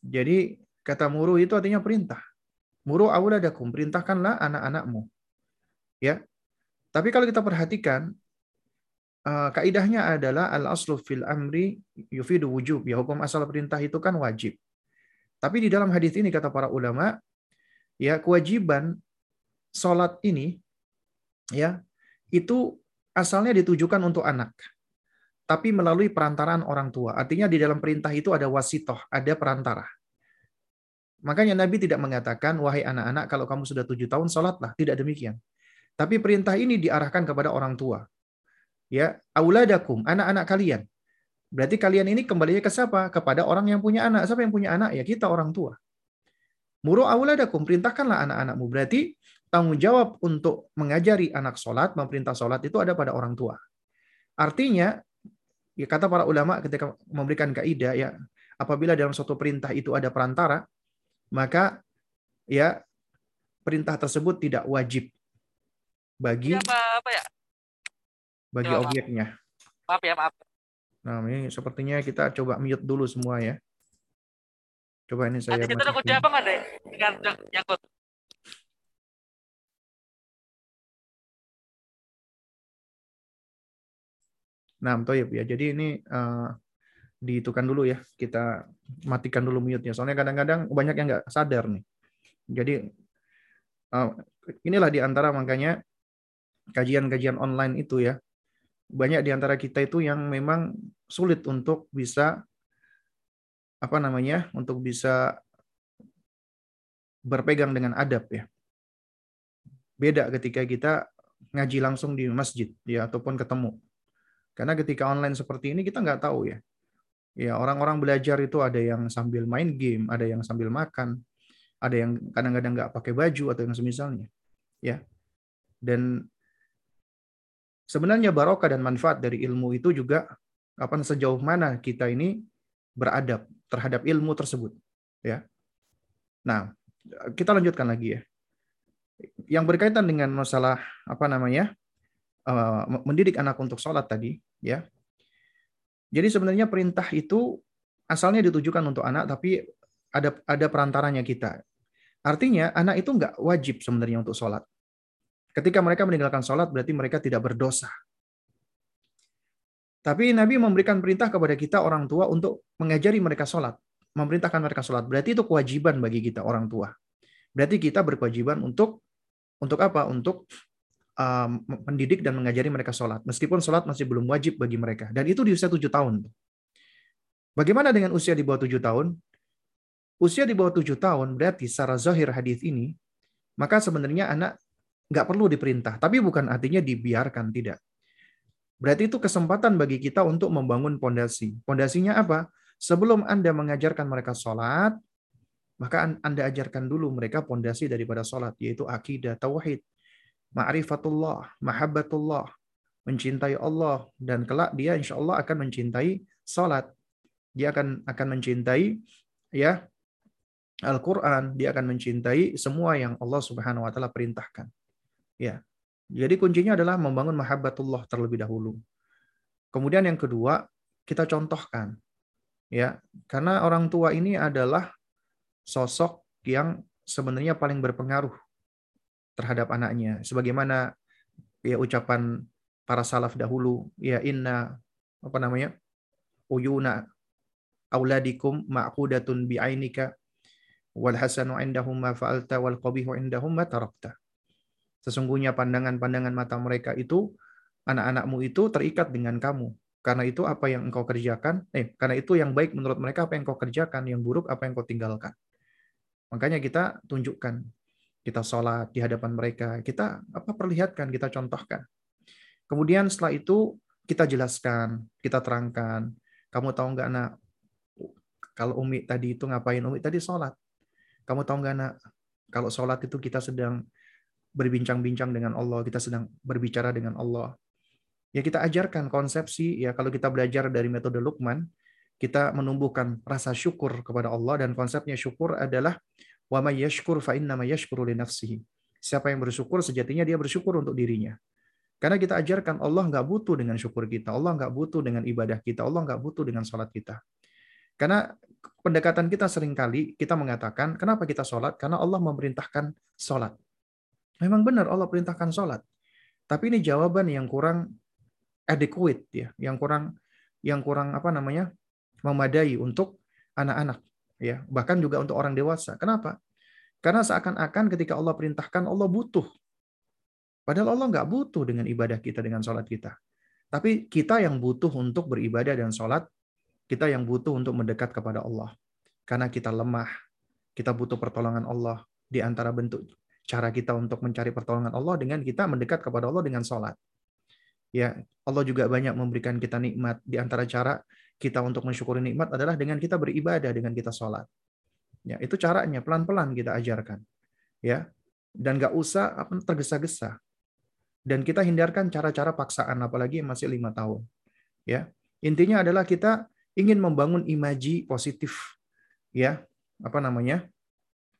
jadi kata muru itu artinya perintah. Muru awladakum, perintahkanlah anak-anakmu. Ya. Tapi kalau kita perhatikan uh, kaidahnya adalah al aslu fil amri yufidu wujub. Ya hukum asal perintah itu kan wajib. Tapi di dalam hadis ini kata para ulama, ya kewajiban sholat ini ya itu asalnya ditujukan untuk anak tapi melalui perantaraan orang tua. Artinya di dalam perintah itu ada wasitoh, ada perantara. Makanya Nabi tidak mengatakan, wahai anak-anak, kalau kamu sudah tujuh tahun, sholatlah. Tidak demikian. Tapi perintah ini diarahkan kepada orang tua. Ya, auladakum, anak-anak kalian. Berarti kalian ini kembalinya ke siapa? Kepada orang yang punya anak. Siapa yang punya anak? Ya kita orang tua. Muru auladakum, perintahkanlah anak-anakmu. Berarti tanggung jawab untuk mengajari anak sholat, memerintah sholat itu ada pada orang tua. Artinya ya kata para ulama ketika memberikan kaidah ya apabila dalam suatu perintah itu ada perantara maka ya perintah tersebut tidak wajib bagi apa, apa ya? bagi ya, objeknya. Maaf ya, maaf. Nah, ini sepertinya kita coba mute dulu semua ya. Coba ini saya. Kita kunci apa nggak deh? Dengan nyangkut. Nah, Toyib ya. Jadi ini uh, dihitungkan dulu ya. Kita matikan dulu mute-nya. Soalnya kadang-kadang banyak yang nggak sadar nih. Jadi uh, inilah di antara makanya kajian-kajian online itu ya. Banyak di antara kita itu yang memang sulit untuk bisa apa namanya? untuk bisa berpegang dengan adab ya. Beda ketika kita ngaji langsung di masjid ya ataupun ketemu karena ketika online seperti ini kita nggak tahu ya. Ya orang-orang belajar itu ada yang sambil main game, ada yang sambil makan, ada yang kadang-kadang nggak pakai baju atau yang semisalnya. Ya. Dan sebenarnya barokah dan manfaat dari ilmu itu juga apa sejauh mana kita ini beradab terhadap ilmu tersebut. Ya. Nah, kita lanjutkan lagi ya. Yang berkaitan dengan masalah apa namanya? Eh, mendidik anak untuk sholat tadi, ya. Jadi sebenarnya perintah itu asalnya ditujukan untuk anak, tapi ada ada perantaranya kita. Artinya anak itu nggak wajib sebenarnya untuk sholat. Ketika mereka meninggalkan sholat berarti mereka tidak berdosa. Tapi Nabi memberikan perintah kepada kita orang tua untuk mengajari mereka sholat. Memerintahkan mereka sholat. Berarti itu kewajiban bagi kita orang tua. Berarti kita berkewajiban untuk untuk apa? Untuk Um, mendidik dan mengajari mereka sholat. Meskipun sholat masih belum wajib bagi mereka. Dan itu di usia tujuh tahun. Bagaimana dengan usia di bawah tujuh tahun? Usia di bawah tujuh tahun berarti secara zahir hadis ini, maka sebenarnya anak nggak perlu diperintah. Tapi bukan artinya dibiarkan, tidak. Berarti itu kesempatan bagi kita untuk membangun pondasi. Pondasinya apa? Sebelum Anda mengajarkan mereka sholat, maka Anda ajarkan dulu mereka pondasi daripada sholat, yaitu akidah, tauhid, ma'rifatullah, mahabbatullah, mencintai Allah dan kelak dia insya Allah akan mencintai salat. Dia akan akan mencintai ya Al-Qur'an, dia akan mencintai semua yang Allah Subhanahu wa taala perintahkan. Ya. Jadi kuncinya adalah membangun mahabbatullah terlebih dahulu. Kemudian yang kedua, kita contohkan. Ya, karena orang tua ini adalah sosok yang sebenarnya paling berpengaruh terhadap anaknya. Sebagaimana ya ucapan para salaf dahulu ya inna apa namanya uyuna auladikum ma'qudatun bi'ainika wal hasanu indahum ma fa'alta wal qabihu indahum ma tarakta. Sesungguhnya pandangan-pandangan mata mereka itu anak-anakmu itu terikat dengan kamu. Karena itu apa yang engkau kerjakan eh karena itu yang baik menurut mereka apa yang engkau kerjakan yang buruk apa yang engkau tinggalkan. Makanya kita tunjukkan kita sholat di hadapan mereka, kita apa perlihatkan, kita contohkan. Kemudian setelah itu kita jelaskan, kita terangkan. Kamu tahu nggak nak, kalau Umi tadi itu ngapain? Umi tadi sholat. Kamu tahu nggak nak, kalau sholat itu kita sedang berbincang-bincang dengan Allah, kita sedang berbicara dengan Allah. Ya kita ajarkan konsepsi, ya kalau kita belajar dari metode Lukman, kita menumbuhkan rasa syukur kepada Allah dan konsepnya syukur adalah wa may yashkur fa innama nafsihi. Siapa yang bersyukur sejatinya dia bersyukur untuk dirinya. Karena kita ajarkan Allah nggak butuh dengan syukur kita, Allah nggak butuh dengan ibadah kita, Allah nggak butuh dengan sholat kita. Karena pendekatan kita sering kali kita mengatakan, kenapa kita sholat? Karena Allah memerintahkan sholat. Memang benar Allah perintahkan sholat. Tapi ini jawaban yang kurang adequate ya, yang kurang yang kurang apa namanya memadai untuk anak-anak ya, bahkan juga untuk orang dewasa. Kenapa? Karena seakan-akan ketika Allah perintahkan Allah butuh. Padahal Allah nggak butuh dengan ibadah kita dengan sholat kita. Tapi kita yang butuh untuk beribadah dan sholat, kita yang butuh untuk mendekat kepada Allah. Karena kita lemah, kita butuh pertolongan Allah di antara bentuk cara kita untuk mencari pertolongan Allah dengan kita mendekat kepada Allah dengan sholat. Ya, Allah juga banyak memberikan kita nikmat. Di antara cara kita untuk mensyukuri nikmat adalah dengan kita beribadah, dengan kita sholat. Ya, itu caranya pelan-pelan kita ajarkan. Ya, dan nggak usah tergesa-gesa. Dan kita hindarkan cara-cara paksaan, apalagi masih lima tahun. Ya, intinya adalah kita ingin membangun imaji positif. Ya, apa namanya?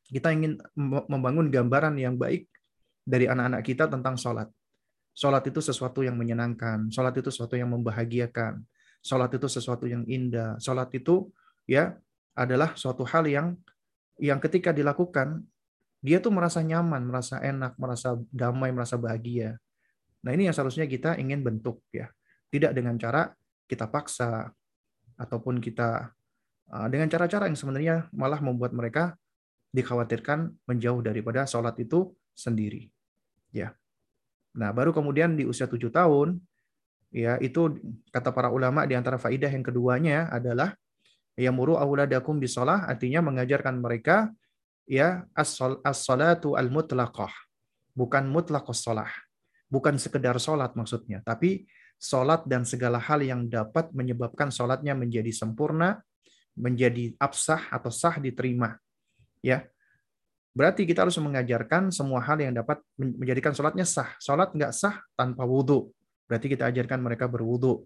Kita ingin membangun gambaran yang baik dari anak-anak kita tentang sholat. Sholat itu sesuatu yang menyenangkan. Sholat itu sesuatu yang membahagiakan. Sholat itu sesuatu yang indah. Sholat itu ya adalah suatu hal yang yang ketika dilakukan dia tuh merasa nyaman, merasa enak, merasa damai, merasa bahagia. Nah ini yang seharusnya kita ingin bentuk ya. Tidak dengan cara kita paksa ataupun kita uh, dengan cara-cara yang sebenarnya malah membuat mereka dikhawatirkan menjauh daripada sholat itu sendiri. Ya. Nah, baru kemudian di usia tujuh tahun, ya itu kata para ulama di antara faidah yang keduanya adalah yamuru auladakum bisolah artinya mengajarkan mereka ya as-salatu al-mutlaqah. Bukan mutlaqus sholah bukan sekedar sholat maksudnya tapi sholat dan segala hal yang dapat menyebabkan sholatnya menjadi sempurna menjadi absah atau sah diterima ya. Berarti kita harus mengajarkan semua hal yang dapat menjadikan sholatnya sah. Sholat nggak sah tanpa wudhu berarti kita ajarkan mereka berwudhu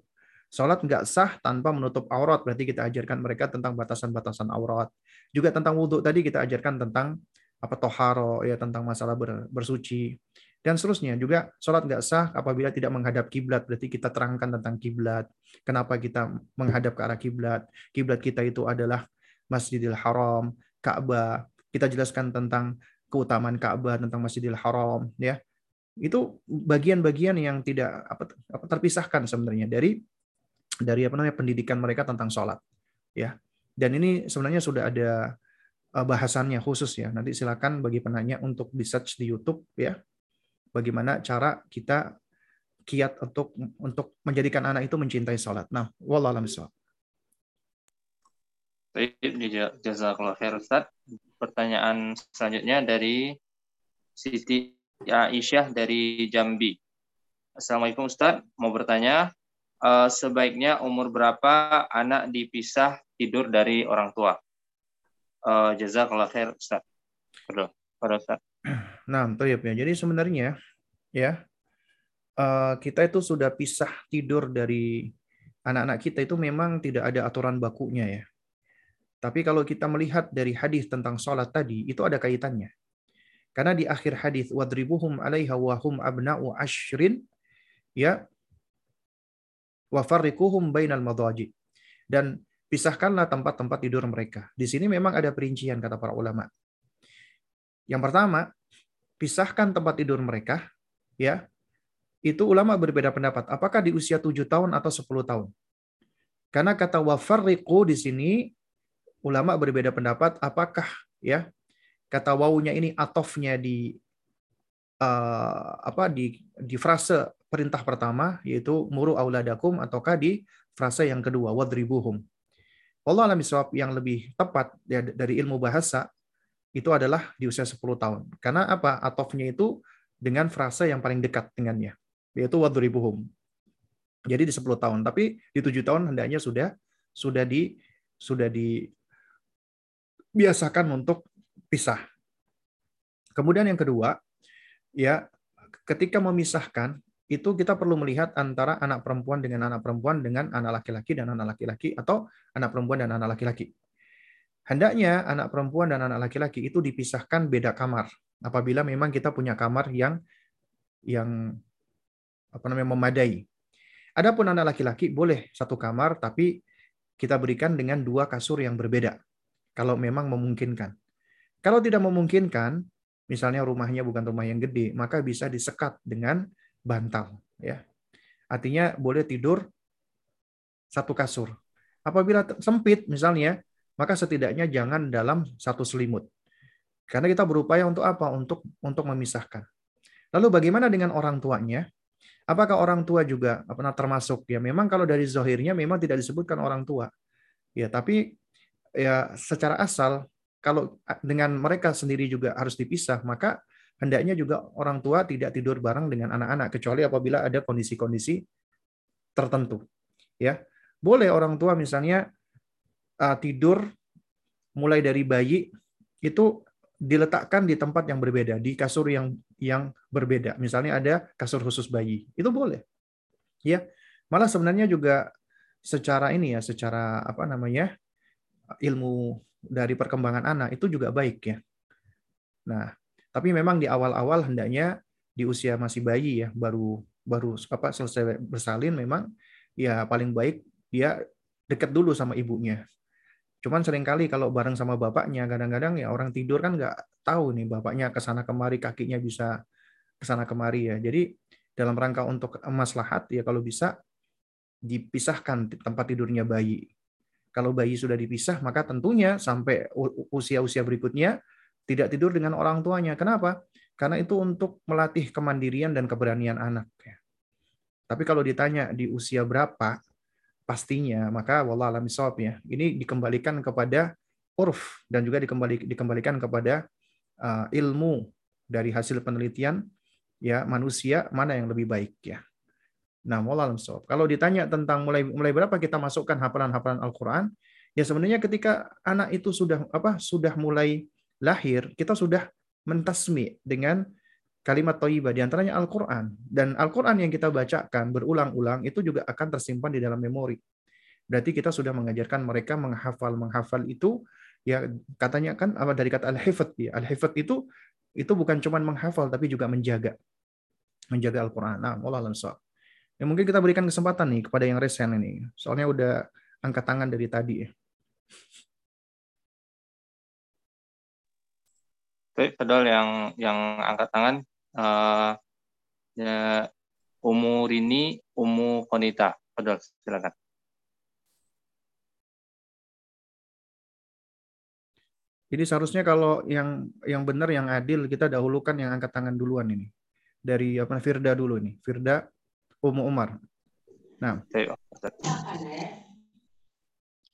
sholat nggak sah tanpa menutup aurat. Berarti kita ajarkan mereka tentang batasan-batasan aurat. Juga tentang wudhu tadi kita ajarkan tentang apa toharo ya tentang masalah bersuci. Dan seterusnya juga sholat nggak sah apabila tidak menghadap kiblat. Berarti kita terangkan tentang kiblat. Kenapa kita menghadap ke arah kiblat? Kiblat kita itu adalah Masjidil Haram Ka'bah. Kita jelaskan tentang keutamaan Ka'bah, tentang Masjidil Haram, ya. Itu bagian-bagian yang tidak apa, terpisahkan sebenarnya dari dari apa namanya pendidikan mereka tentang sholat, ya. Dan ini sebenarnya sudah ada eh, bahasannya khusus ya. Nanti silakan bagi penanya untuk di search di YouTube ya. Bagaimana cara kita kiat untuk untuk menjadikan anak itu mencintai sholat. Nah, wallahualam Baik, jazakallah khair pertanyaan selanjutnya dari Siti Aisyah dari Jambi. Assalamualaikum Ustaz, mau bertanya, uh, sebaiknya umur berapa anak dipisah tidur dari orang tua? Uh, jazakallah khair Ustaz. Pada, pada Ustaz. <clears throat> Nah, ya. Jadi sebenarnya ya uh, kita itu sudah pisah tidur dari anak-anak kita itu memang tidak ada aturan bakunya ya. Tapi kalau kita melihat dari hadis tentang sholat tadi, itu ada kaitannya. Karena di akhir hadis wadribuhum 'alaiha wa hum abna'u ashrin ya wa farriquhum bainal madaji. Dan pisahkanlah tempat-tempat tidur mereka. Di sini memang ada perincian kata para ulama. Yang pertama, pisahkan tempat tidur mereka ya. Itu ulama berbeda pendapat. Apakah di usia 7 tahun atau 10 tahun? Karena kata wafarriqu di sini ulama berbeda pendapat apakah ya kata wawunya ini atofnya di uh, apa di di frase perintah pertama yaitu muru auladakum ataukah di frase yang kedua wadribuhum. Allah alam yang lebih tepat ya, dari ilmu bahasa itu adalah di usia 10 tahun. Karena apa? Atofnya itu dengan frase yang paling dekat dengannya, yaitu wadribuhum. Jadi di 10 tahun, tapi di 7 tahun hendaknya sudah sudah di sudah dibiasakan untuk pisah. Kemudian yang kedua, ya ketika memisahkan itu kita perlu melihat antara anak perempuan dengan anak perempuan dengan anak laki-laki dan anak laki-laki atau anak perempuan dan anak laki-laki. Hendaknya anak perempuan dan anak laki-laki itu dipisahkan beda kamar. Apabila memang kita punya kamar yang yang apa namanya memadai. Adapun anak laki-laki boleh satu kamar tapi kita berikan dengan dua kasur yang berbeda. Kalau memang memungkinkan. Kalau tidak memungkinkan, misalnya rumahnya bukan rumah yang gede, maka bisa disekat dengan bantal. Ya, artinya boleh tidur satu kasur. Apabila sempit, misalnya, maka setidaknya jangan dalam satu selimut. Karena kita berupaya untuk apa? Untuk untuk memisahkan. Lalu bagaimana dengan orang tuanya? Apakah orang tua juga pernah termasuk ya? Memang kalau dari zohirnya memang tidak disebutkan orang tua. Ya, tapi ya secara asal kalau dengan mereka sendiri juga harus dipisah, maka hendaknya juga orang tua tidak tidur bareng dengan anak-anak kecuali apabila ada kondisi-kondisi tertentu. Ya. Boleh orang tua misalnya tidur mulai dari bayi itu diletakkan di tempat yang berbeda, di kasur yang yang berbeda. Misalnya ada kasur khusus bayi. Itu boleh. Ya. Malah sebenarnya juga secara ini ya, secara apa namanya? ilmu dari perkembangan anak itu juga baik ya. Nah, tapi memang di awal-awal hendaknya di usia masih bayi ya, baru baru apa selesai bersalin memang ya paling baik dia dekat dulu sama ibunya. Cuman sering kali kalau bareng sama bapaknya, kadang-kadang ya orang tidur kan nggak tahu nih bapaknya ke sana kemari, kakinya bisa ke sana kemari ya. Jadi dalam rangka untuk maslahat ya kalau bisa dipisahkan tempat tidurnya bayi. Kalau bayi sudah dipisah, maka tentunya sampai usia-usia berikutnya tidak tidur dengan orang tuanya. Kenapa? Karena itu untuk melatih kemandirian dan keberanian anak. Ya. Tapi kalau ditanya di usia berapa pastinya, maka wallah alam ya. Ini dikembalikan kepada urf dan juga dikembali, dikembalikan kepada uh, ilmu dari hasil penelitian ya manusia mana yang lebih baik ya. Nah, alam Kalau ditanya tentang mulai mulai berapa kita masukkan hafalan-hafalan Al-Qur'an, ya sebenarnya ketika anak itu sudah apa? sudah mulai lahir, kita sudah mentasmi dengan kalimat thayyibah di antaranya Al-Qur'an. Dan Al-Qur'an yang kita bacakan berulang-ulang itu juga akan tersimpan di dalam memori. Berarti kita sudah mengajarkan mereka menghafal menghafal itu ya katanya kan apa dari kata al-hifdz ya. Al-hifdz itu itu bukan cuma menghafal tapi juga menjaga menjaga Al-Qur'an. Nah, wallahu Ya, mungkin kita berikan kesempatan nih kepada yang resen ini. Soalnya udah angkat tangan dari tadi ya. Oke, padahal yang yang angkat tangan uh, ya, Umu Rini, Umu Konita. Padahal silakan. Jadi seharusnya kalau yang yang benar yang adil kita dahulukan yang angkat tangan duluan ini. Dari apa Firda dulu nih. Firda Umu Umar. Nah.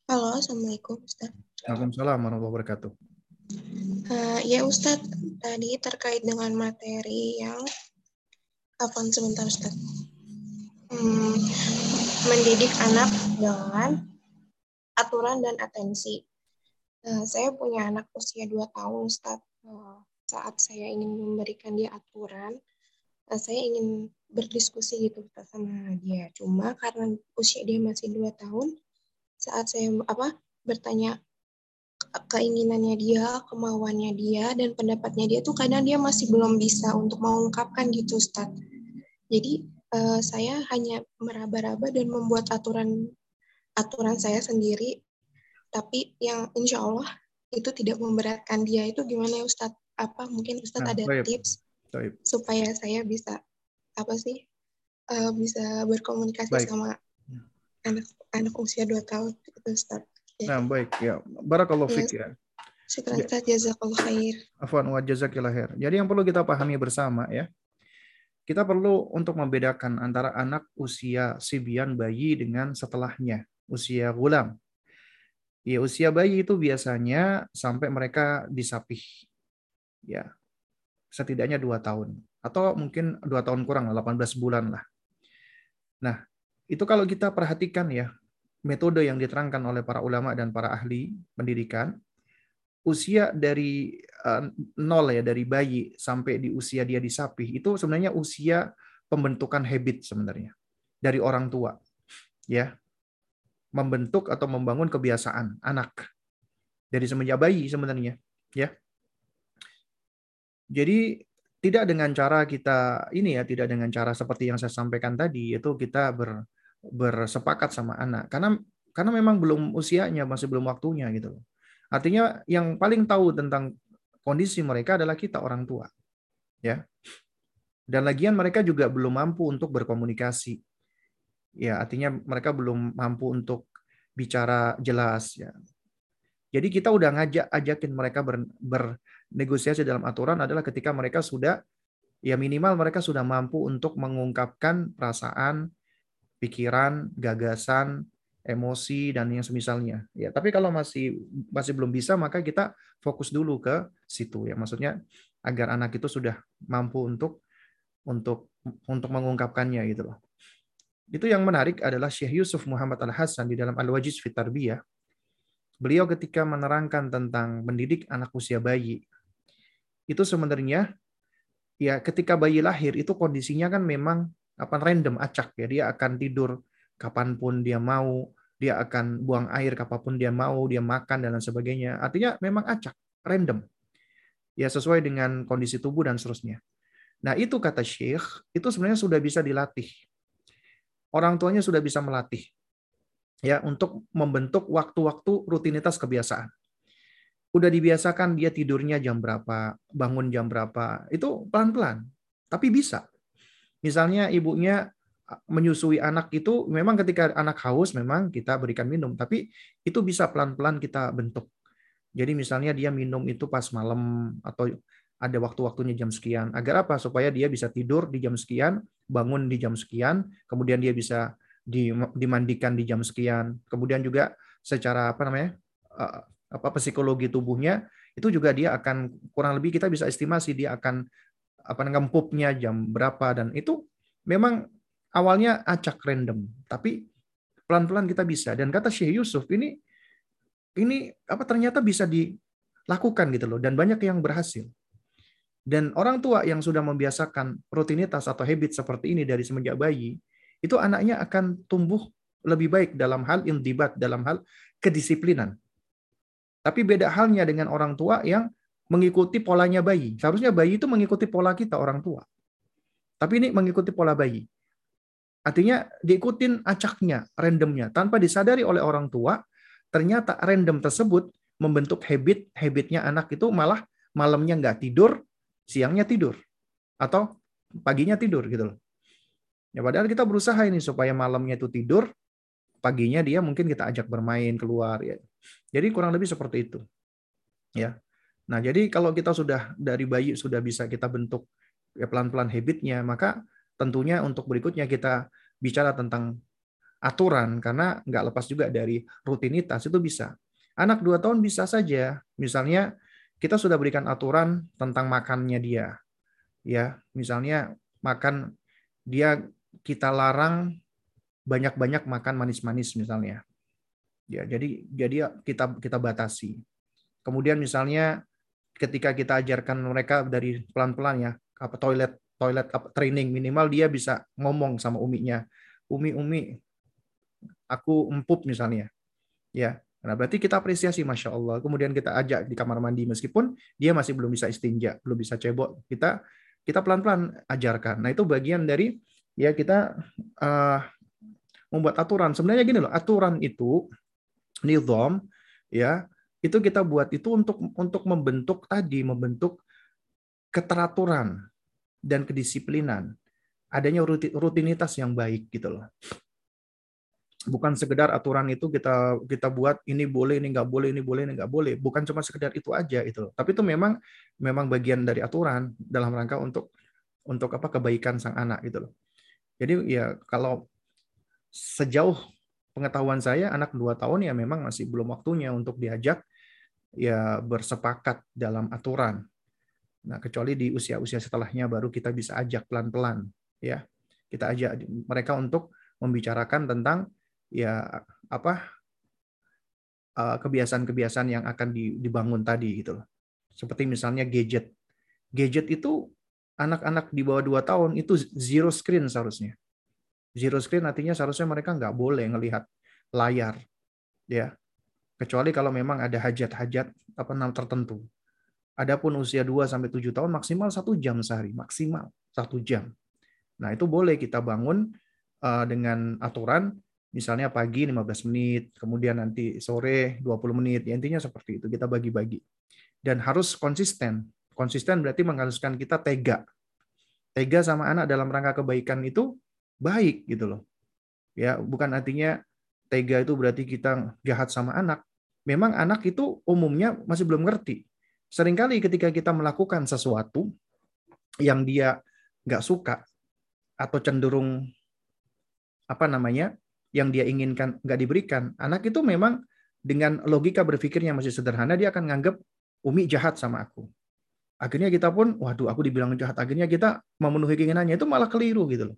Halo, Assalamualaikum Ustaz. Waalaikumsalam warahmatullahi wabarakatuh. Uh, ya Ustaz, tadi terkait dengan materi yang apa sebentar Ustaz. Hmm, mendidik anak dengan aturan dan atensi. Uh, saya punya anak usia 2 tahun Ustaz. Uh, saat saya ingin memberikan dia aturan, saya ingin berdiskusi gitu sama dia. Cuma karena usia dia masih dua tahun, saat saya apa bertanya keinginannya dia, kemauannya dia, dan pendapatnya dia tuh kadang dia masih belum bisa untuk mengungkapkan gitu, Ustaz. Jadi uh, saya hanya meraba-raba dan membuat aturan aturan saya sendiri, tapi yang insya Allah itu tidak memberatkan dia. Itu gimana ya Ustadz? Apa mungkin Ustadz nah, ada baik. tips baik. supaya saya bisa apa sih uh, bisa berkomunikasi baik. sama anak anak usia dua tahun itu start. Ya. Nah baik ya, barakallahu ya. ya. Syukran ya. jazakallahu khair. Afwan wa jazakillah khair. Jadi yang perlu kita pahami bersama ya, kita perlu untuk membedakan antara anak usia sibian bayi dengan setelahnya usia gulam. Ya, usia bayi itu biasanya sampai mereka disapih. Ya, setidaknya dua tahun. Atau mungkin dua tahun kurang 18 bulan lah. Nah, itu kalau kita perhatikan ya metode yang diterangkan oleh para ulama dan para ahli pendidikan, usia dari uh, nol ya dari bayi sampai di usia dia disapih itu sebenarnya usia pembentukan habit sebenarnya dari orang tua ya. Membentuk atau membangun kebiasaan anak dari semenjak bayi sebenarnya ya jadi tidak dengan cara kita ini ya tidak dengan cara seperti yang saya sampaikan tadi itu kita ber, bersepakat sama anak karena karena memang belum usianya masih belum waktunya gitu loh Artinya yang paling tahu tentang kondisi mereka adalah kita orang tua. Ya. Dan lagian mereka juga belum mampu untuk berkomunikasi. Ya, artinya mereka belum mampu untuk bicara jelas ya. Jadi kita udah ngajak ajakin mereka ber, bernegosiasi dalam aturan adalah ketika mereka sudah ya minimal mereka sudah mampu untuk mengungkapkan perasaan, pikiran, gagasan, emosi dan yang semisalnya. Ya, tapi kalau masih masih belum bisa maka kita fokus dulu ke situ ya. Maksudnya agar anak itu sudah mampu untuk untuk untuk mengungkapkannya gitu loh. Itu yang menarik adalah Syekh Yusuf Muhammad Al-Hasan di dalam Al-Wajiz fi Tarbiyah. Beliau ketika menerangkan tentang mendidik anak usia bayi, itu sebenarnya ya ketika bayi lahir itu kondisinya kan memang apa random acak ya dia akan tidur kapan pun dia mau, dia akan buang air kapan pun dia mau, dia makan dan lain sebagainya. Artinya memang acak, random. Ya sesuai dengan kondisi tubuh dan seterusnya. Nah itu kata Syekh, itu sebenarnya sudah bisa dilatih. Orang tuanya sudah bisa melatih ya untuk membentuk waktu-waktu rutinitas kebiasaan. Udah dibiasakan dia tidurnya jam berapa, bangun jam berapa, itu pelan-pelan, tapi bisa. Misalnya ibunya menyusui anak itu memang ketika anak haus memang kita berikan minum, tapi itu bisa pelan-pelan kita bentuk. Jadi misalnya dia minum itu pas malam atau ada waktu-waktunya jam sekian. Agar apa? Supaya dia bisa tidur di jam sekian, bangun di jam sekian, kemudian dia bisa dimandikan di jam sekian. Kemudian juga secara apa namanya? Apa psikologi tubuhnya itu juga dia akan kurang lebih kita bisa estimasi dia akan apa ngempupnya jam berapa dan itu memang awalnya acak random, tapi pelan-pelan kita bisa. Dan kata Syekh Yusuf ini ini apa ternyata bisa dilakukan gitu loh dan banyak yang berhasil. Dan orang tua yang sudah membiasakan rutinitas atau habit seperti ini dari semenjak bayi, itu anaknya akan tumbuh lebih baik dalam hal intibat, dalam hal kedisiplinan. Tapi beda halnya dengan orang tua yang mengikuti polanya bayi. Seharusnya bayi itu mengikuti pola kita orang tua. Tapi ini mengikuti pola bayi. Artinya diikutin acaknya, randomnya, tanpa disadari oleh orang tua, ternyata random tersebut membentuk habit, habitnya anak itu malah malamnya nggak tidur, siangnya tidur. Atau paginya tidur gitu loh. Ya padahal kita berusaha ini supaya malamnya itu tidur, paginya dia mungkin kita ajak bermain keluar ya. Jadi kurang lebih seperti itu. Ya. Nah, jadi kalau kita sudah dari bayi sudah bisa kita bentuk ya pelan-pelan habitnya, maka tentunya untuk berikutnya kita bicara tentang aturan karena nggak lepas juga dari rutinitas itu bisa. Anak dua tahun bisa saja, misalnya kita sudah berikan aturan tentang makannya dia, ya misalnya makan dia kita larang banyak-banyak makan manis-manis misalnya, ya jadi jadi kita kita batasi. Kemudian misalnya ketika kita ajarkan mereka dari pelan-pelan ya apa toilet toilet training minimal dia bisa ngomong sama uminya. Umi umi aku empuk misalnya. Ya nah berarti kita apresiasi masya Allah. Kemudian kita ajak di kamar mandi meskipun dia masih belum bisa istinja belum bisa cebok kita kita pelan pelan ajarkan. Nah itu bagian dari ya kita uh, membuat aturan. Sebenarnya gini loh aturan itu nizam ya itu kita buat itu untuk untuk membentuk tadi membentuk keteraturan dan kedisiplinan. Adanya rutinitas yang baik gitu loh. Bukan sekedar aturan itu kita kita buat ini boleh ini nggak boleh ini boleh ini nggak boleh. Bukan cuma sekedar itu aja itu. Tapi itu memang memang bagian dari aturan dalam rangka untuk untuk apa kebaikan sang anak gitu loh. Jadi ya kalau sejauh pengetahuan saya anak dua tahun ya memang masih belum waktunya untuk diajak ya bersepakat dalam aturan Nah, kecuali di usia-usia setelahnya baru kita bisa ajak pelan-pelan ya. Kita ajak mereka untuk membicarakan tentang ya apa eh, kebiasaan-kebiasaan yang akan dibangun tadi gitu loh. Seperti misalnya gadget. Gadget itu anak-anak di bawah 2 tahun itu zero screen seharusnya. Zero screen artinya seharusnya mereka nggak boleh ngelihat layar. ya Kecuali kalau memang ada hajat-hajat apa namanya tertentu. Adapun usia 2 sampai 7 tahun maksimal satu jam sehari, maksimal satu jam. Nah, itu boleh kita bangun uh, dengan aturan misalnya pagi 15 menit, kemudian nanti sore 20 menit. Ya, intinya seperti itu, kita bagi-bagi. Dan harus konsisten. Konsisten berarti mengharuskan kita tega. Tega sama anak dalam rangka kebaikan itu baik gitu loh. Ya, bukan artinya tega itu berarti kita jahat sama anak. Memang anak itu umumnya masih belum ngerti. Seringkali ketika kita melakukan sesuatu yang dia nggak suka atau cenderung apa namanya yang dia inginkan nggak diberikan, anak itu memang dengan logika berpikirnya masih sederhana, dia akan nganggap Umi jahat sama aku. Akhirnya kita pun, waduh aku dibilang jahat. Akhirnya kita memenuhi keinginannya, itu malah keliru gitu loh.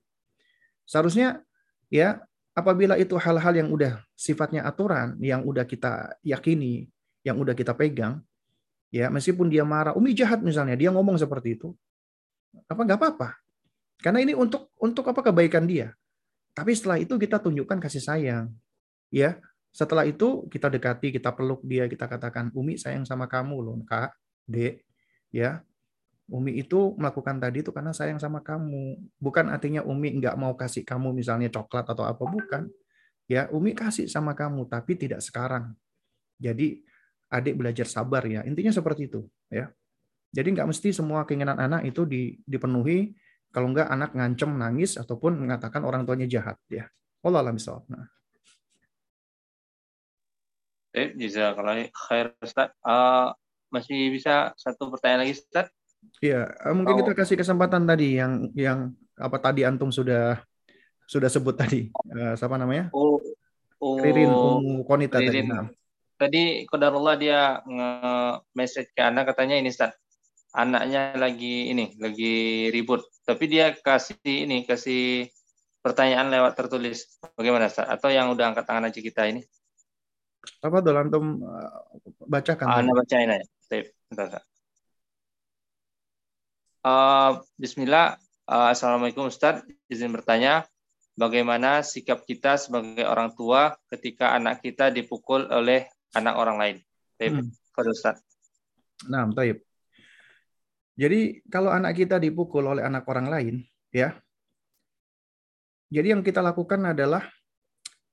Seharusnya ya apabila itu hal-hal yang udah sifatnya aturan, yang udah kita yakini, yang udah kita pegang, ya meskipun dia marah, Umi jahat misalnya, dia ngomong seperti itu, apa nggak apa-apa. Karena ini untuk untuk apa kebaikan dia. Tapi setelah itu kita tunjukkan kasih sayang. Ya, setelah itu kita dekati, kita peluk dia, kita katakan, "Umi sayang sama kamu loh, Kak, Dek." Ya. Umi itu melakukan tadi itu karena sayang sama kamu. Bukan artinya Umi nggak mau kasih kamu misalnya coklat atau apa bukan. Ya, Umi kasih sama kamu tapi tidak sekarang. Jadi adik belajar sabar ya. Intinya seperti itu, ya. Jadi nggak mesti semua keinginan anak itu dipenuhi kalau enggak anak ngancem nangis ataupun mengatakan orang tuanya jahat ya. Allah alam Nah. Eh, kalau khair Ustaz. Uh, masih bisa satu pertanyaan lagi Ustaz? Iya, eh, mungkin oh. kita kasih kesempatan tadi yang yang apa tadi antum sudah sudah sebut tadi. Uh, siapa namanya? Oh, oh Ririn Umu Konita Ririn. tadi. Nah. Tadi kodarullah dia nge-message ke anak katanya ini Ustaz anaknya lagi ini lagi ribut tapi dia kasih ini kasih pertanyaan lewat tertulis bagaimana Ustaz? atau yang udah angkat tangan aja kita ini apa tuh antum uh, bacakan ah, anda bacain aja Bentar, Uh, Bismillah uh, Assalamualaikum Ustaz izin bertanya bagaimana sikap kita sebagai orang tua ketika anak kita dipukul oleh anak orang lain Taib. Hmm. Ustaz Nah, taib. Jadi kalau anak kita dipukul oleh anak orang lain, ya, jadi yang kita lakukan adalah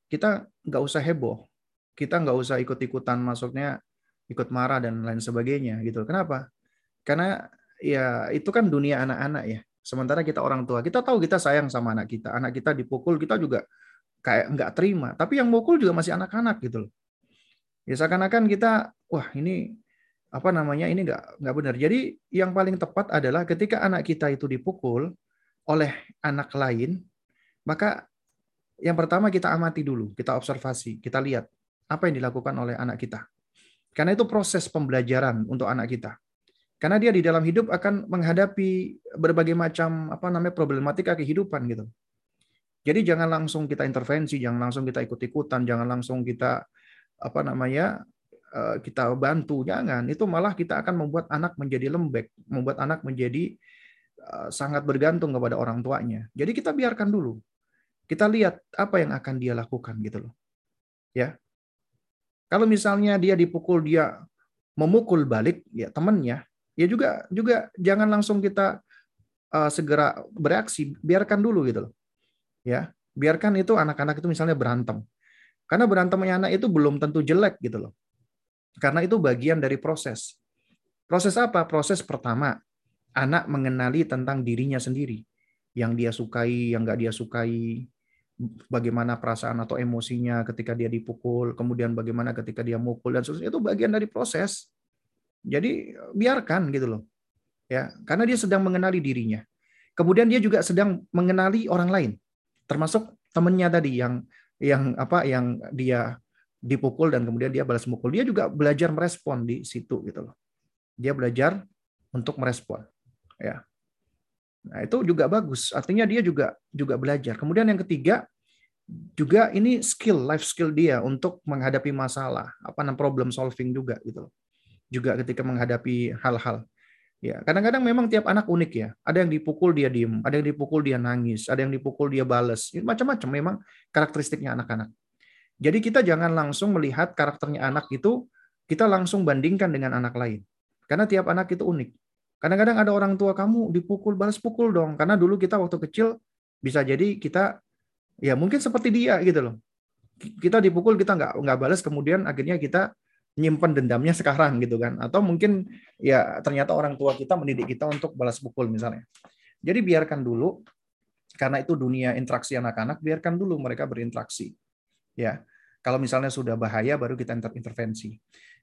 kita nggak usah heboh, kita nggak usah ikut-ikutan, maksudnya ikut marah dan lain sebagainya, gitu. Kenapa? Karena ya itu kan dunia anak-anak ya. Sementara kita orang tua, kita tahu kita sayang sama anak kita, anak kita dipukul, kita juga kayak nggak terima. Tapi yang mukul juga masih anak-anak gitu loh. Ya seakan-akan kita, wah ini apa namanya ini nggak nggak benar. Jadi yang paling tepat adalah ketika anak kita itu dipukul oleh anak lain, maka yang pertama kita amati dulu, kita observasi, kita lihat apa yang dilakukan oleh anak kita. Karena itu proses pembelajaran untuk anak kita. Karena dia di dalam hidup akan menghadapi berbagai macam apa namanya problematika kehidupan gitu. Jadi jangan langsung kita intervensi, jangan langsung kita ikut-ikutan, jangan langsung kita apa namanya Eh, kita bantu, jangan. Itu malah kita akan membuat anak menjadi lembek, membuat anak menjadi eh, sangat bergantung kepada orang tuanya. Jadi kita biarkan dulu. Kita lihat apa yang akan dia lakukan gitu loh. Ya. Kalau misalnya dia dipukul dia memukul balik ya temannya, ya juga juga jangan langsung kita uh, segera bereaksi, biarkan dulu gitu loh. Ya, biarkan itu anak-anak itu misalnya berantem. Karena berantemnya anak itu belum tentu jelek gitu loh. Karena itu bagian dari proses. Proses apa? Proses pertama, anak mengenali tentang dirinya sendiri. Yang dia sukai, yang nggak dia sukai, bagaimana perasaan atau emosinya ketika dia dipukul, kemudian bagaimana ketika dia mukul dan seterusnya itu bagian dari proses. Jadi biarkan gitu loh. Ya, karena dia sedang mengenali dirinya. Kemudian dia juga sedang mengenali orang lain, termasuk temannya tadi yang yang apa yang dia dipukul dan kemudian dia balas mukul. Dia juga belajar merespon di situ gitu loh. Dia belajar untuk merespon. Ya. Nah, itu juga bagus. Artinya dia juga juga belajar. Kemudian yang ketiga, juga ini skill life skill dia untuk menghadapi masalah apa namanya problem solving juga gitu juga ketika menghadapi hal-hal. Ya kadang-kadang memang tiap anak unik ya. Ada yang dipukul dia diem. Ada yang dipukul dia nangis. Ada yang dipukul dia bales. Macam-macam memang karakteristiknya anak-anak. Jadi kita jangan langsung melihat karakternya anak itu kita langsung bandingkan dengan anak lain. Karena tiap anak itu unik. Kadang-kadang ada orang tua kamu dipukul balas pukul dong. Karena dulu kita waktu kecil bisa jadi kita ya mungkin seperti dia gitu loh. Kita dipukul kita nggak nggak balas kemudian akhirnya kita nyimpen dendamnya sekarang gitu kan. Atau mungkin ya ternyata orang tua kita mendidik kita untuk balas pukul misalnya. Jadi biarkan dulu karena itu dunia interaksi anak-anak biarkan dulu mereka berinteraksi. Ya kalau misalnya sudah bahaya baru kita intervensi.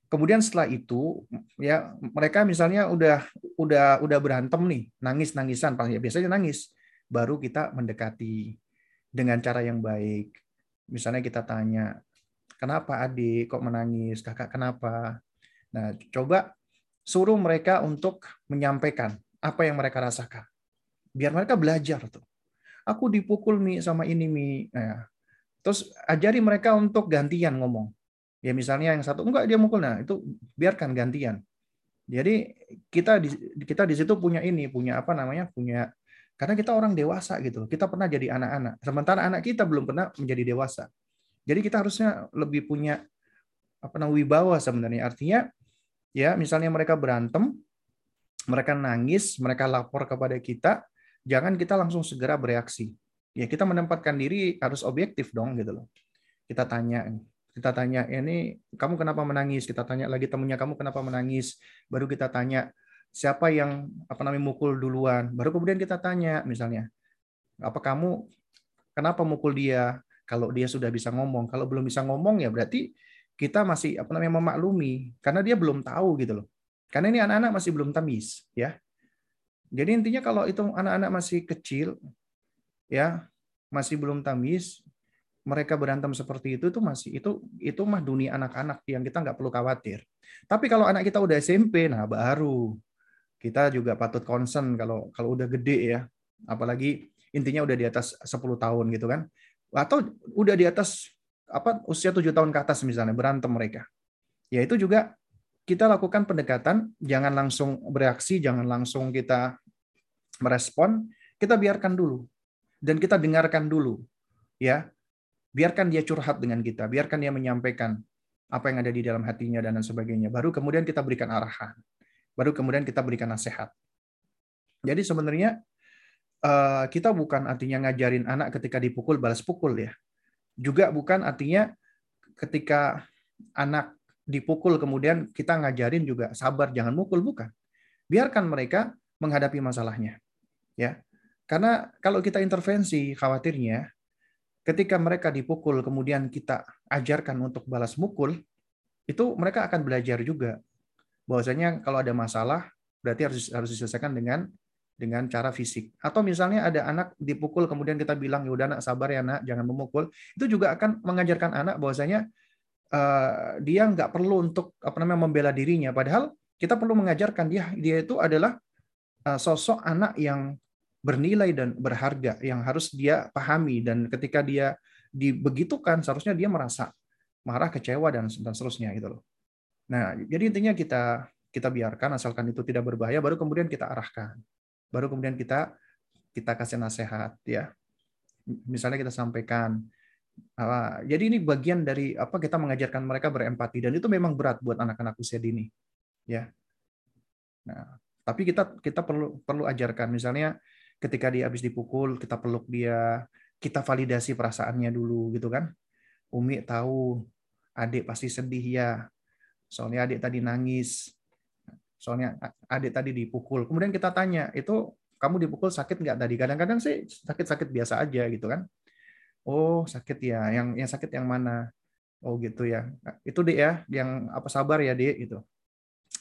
Kemudian setelah itu ya mereka misalnya udah udah udah berantem nih nangis nangisan ya biasanya nangis. Baru kita mendekati dengan cara yang baik. Misalnya kita tanya, kenapa adik kok menangis? Kakak kenapa? Nah, coba suruh mereka untuk menyampaikan apa yang mereka rasakan. Biar mereka belajar tuh. Aku dipukul Mi sama ini Mi. Nah, terus ajari mereka untuk gantian ngomong. Ya misalnya yang satu enggak dia mukul nah itu biarkan gantian. Jadi kita di kita di situ punya ini, punya apa namanya? punya karena kita orang dewasa gitu. Kita pernah jadi anak-anak. Sementara anak kita belum pernah menjadi dewasa. Jadi kita harusnya lebih punya apa namanya wibawa sebenarnya. Artinya ya misalnya mereka berantem, mereka nangis, mereka lapor kepada kita, jangan kita langsung segera bereaksi. Ya kita menempatkan diri harus objektif dong gitu loh. Kita tanya, kita tanya ini kamu kenapa menangis? Kita tanya lagi temennya kamu kenapa menangis? Baru kita tanya siapa yang apa namanya mukul duluan. Baru kemudian kita tanya misalnya, apa kamu kenapa mukul dia? Kalau dia sudah bisa ngomong, kalau belum bisa ngomong ya berarti kita masih apa namanya memaklumi karena dia belum tahu gitu loh. Karena ini anak-anak masih belum tamis ya. Jadi intinya kalau itu anak-anak masih kecil ya, masih belum tamis, mereka berantem seperti itu itu masih itu itu mah dunia anak-anak yang kita nggak perlu khawatir. Tapi kalau anak kita udah SMP, nah baru kita juga patut concern kalau kalau udah gede ya apalagi intinya udah di atas 10 tahun gitu kan atau udah di atas apa usia tujuh tahun ke atas misalnya berantem mereka. Ya itu juga kita lakukan pendekatan jangan langsung bereaksi jangan langsung kita merespon kita biarkan dulu. Dan kita dengarkan dulu ya. Biarkan dia curhat dengan kita biarkan dia menyampaikan apa yang ada di dalam hatinya dan sebagainya. Baru kemudian kita berikan arahan baru kemudian kita berikan nasihat. Jadi sebenarnya kita bukan artinya ngajarin anak ketika dipukul balas pukul ya. Juga bukan artinya ketika anak dipukul kemudian kita ngajarin juga sabar jangan mukul bukan. Biarkan mereka menghadapi masalahnya. Ya. Karena kalau kita intervensi khawatirnya ketika mereka dipukul kemudian kita ajarkan untuk balas mukul itu mereka akan belajar juga bahwasanya kalau ada masalah berarti harus harus diselesaikan dengan dengan cara fisik. Atau misalnya ada anak dipukul kemudian kita bilang ya udah anak sabar ya nak jangan memukul. Itu juga akan mengajarkan anak bahwasanya uh, dia nggak perlu untuk apa namanya membela dirinya. Padahal kita perlu mengajarkan dia dia itu adalah uh, sosok anak yang bernilai dan berharga yang harus dia pahami dan ketika dia dibegitukan seharusnya dia merasa marah, kecewa dan dan seterusnya gitu loh. Nah, jadi intinya kita kita biarkan asalkan itu tidak berbahaya baru kemudian kita arahkan. Baru kemudian kita kita kasih nasihat ya. Misalnya kita sampaikan uh, jadi ini bagian dari apa kita mengajarkan mereka berempati dan itu memang berat buat anak-anak usia dini. Ya. Nah, tapi kita kita perlu perlu ajarkan misalnya ketika dia habis dipukul kita peluk dia, kita validasi perasaannya dulu gitu kan. Umi tahu adik pasti sedih ya soalnya adik tadi nangis, soalnya adik tadi dipukul. Kemudian kita tanya, itu kamu dipukul sakit nggak tadi? Kadang-kadang sih sakit-sakit biasa aja gitu kan. Oh sakit ya, yang yang sakit yang mana? Oh gitu ya. Itu dek ya, yang apa sabar ya dek gitu.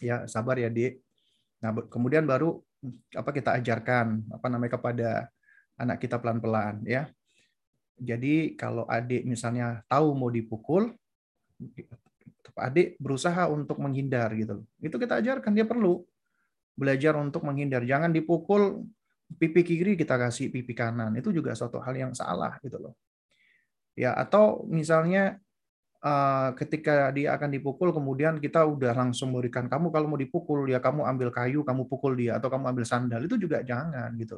Ya sabar ya dek. Nah kemudian baru apa kita ajarkan apa namanya kepada anak kita pelan-pelan ya. Jadi kalau adik misalnya tahu mau dipukul, adik berusaha untuk menghindar gitu. Itu kita ajarkan dia perlu belajar untuk menghindar. Jangan dipukul pipi kiri kita kasih pipi kanan. Itu juga suatu hal yang salah gitu loh. Ya, atau misalnya uh, ketika dia akan dipukul kemudian kita udah langsung memberikan kamu kalau mau dipukul ya kamu ambil kayu, kamu pukul dia atau kamu ambil sandal. Itu juga jangan gitu.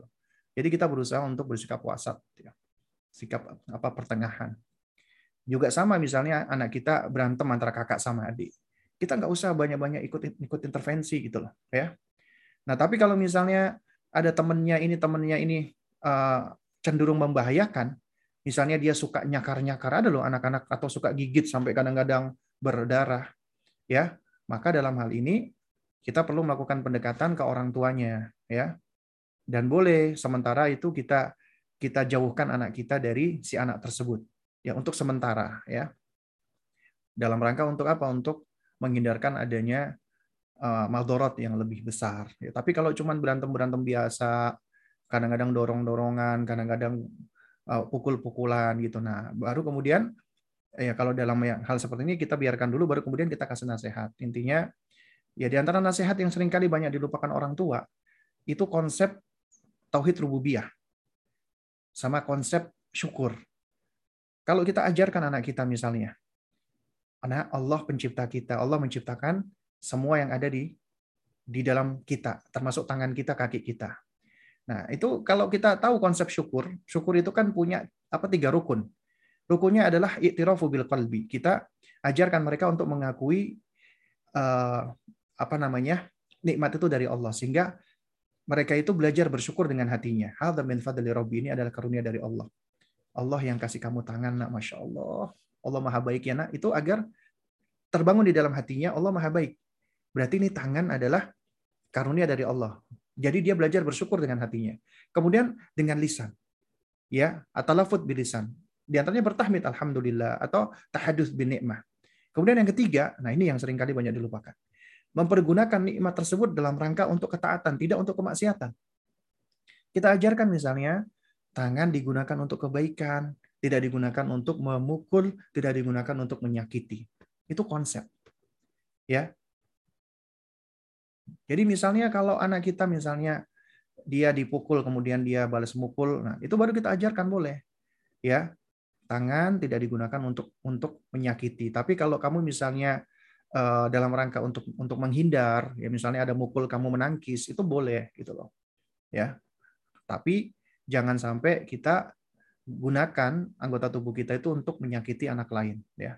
Jadi kita berusaha untuk bersikap wasat ya. Sikap apa pertengahan. Juga sama misalnya anak kita berantem antara kakak sama adik. Kita nggak usah banyak-banyak ikut ikut intervensi gitu loh, ya. Nah, tapi kalau misalnya ada temennya ini temennya ini uh, cenderung membahayakan, misalnya dia suka nyakar-nyakar ada loh anak-anak atau suka gigit sampai kadang-kadang berdarah ya maka dalam hal ini kita perlu melakukan pendekatan ke orang tuanya ya dan boleh sementara itu kita kita jauhkan anak kita dari si anak tersebut ya untuk sementara ya dalam rangka untuk apa untuk menghindarkan adanya uh, maldorot yang lebih besar ya tapi kalau cuma berantem berantem biasa kadang-kadang dorong-dorongan kadang-kadang uh, pukul-pukulan gitu. Nah, baru kemudian ya kalau dalam hal seperti ini kita biarkan dulu baru kemudian kita kasih nasihat. Intinya ya di antara nasihat yang sering kali banyak dilupakan orang tua itu konsep tauhid rububiyah sama konsep syukur. Kalau kita ajarkan anak kita misalnya, anak Allah pencipta kita, Allah menciptakan semua yang ada di di dalam kita, termasuk tangan kita, kaki kita. Nah, itu kalau kita tahu konsep syukur, syukur itu kan punya apa tiga rukun. Rukunnya adalah i'tirafu bil qalbi. Kita ajarkan mereka untuk mengakui uh, apa namanya? nikmat itu dari Allah sehingga mereka itu belajar bersyukur dengan hatinya. Hadza min fadli rabbi ini adalah karunia dari Allah. Allah yang kasih kamu tangan, nak, masya Allah. Allah maha baik ya nak. Itu agar terbangun di dalam hatinya Allah maha baik. Berarti ini tangan adalah karunia dari Allah. Jadi dia belajar bersyukur dengan hatinya. Kemudian dengan lisan. Ya, atau lafud bilisan. Di antaranya bertahmid alhamdulillah atau tahadus bin nikmah. Kemudian yang ketiga, nah ini yang sering kali banyak dilupakan. Mempergunakan nikmat tersebut dalam rangka untuk ketaatan, tidak untuk kemaksiatan. Kita ajarkan misalnya tangan digunakan untuk kebaikan, tidak digunakan untuk memukul, tidak digunakan untuk menyakiti. Itu konsep. Ya, jadi misalnya kalau anak kita misalnya dia dipukul kemudian dia balas mukul, nah itu baru kita ajarkan boleh. Ya. Tangan tidak digunakan untuk untuk menyakiti. Tapi kalau kamu misalnya uh, dalam rangka untuk untuk menghindar, ya misalnya ada mukul kamu menangkis, itu boleh gitu loh. Ya. Tapi jangan sampai kita gunakan anggota tubuh kita itu untuk menyakiti anak lain, ya.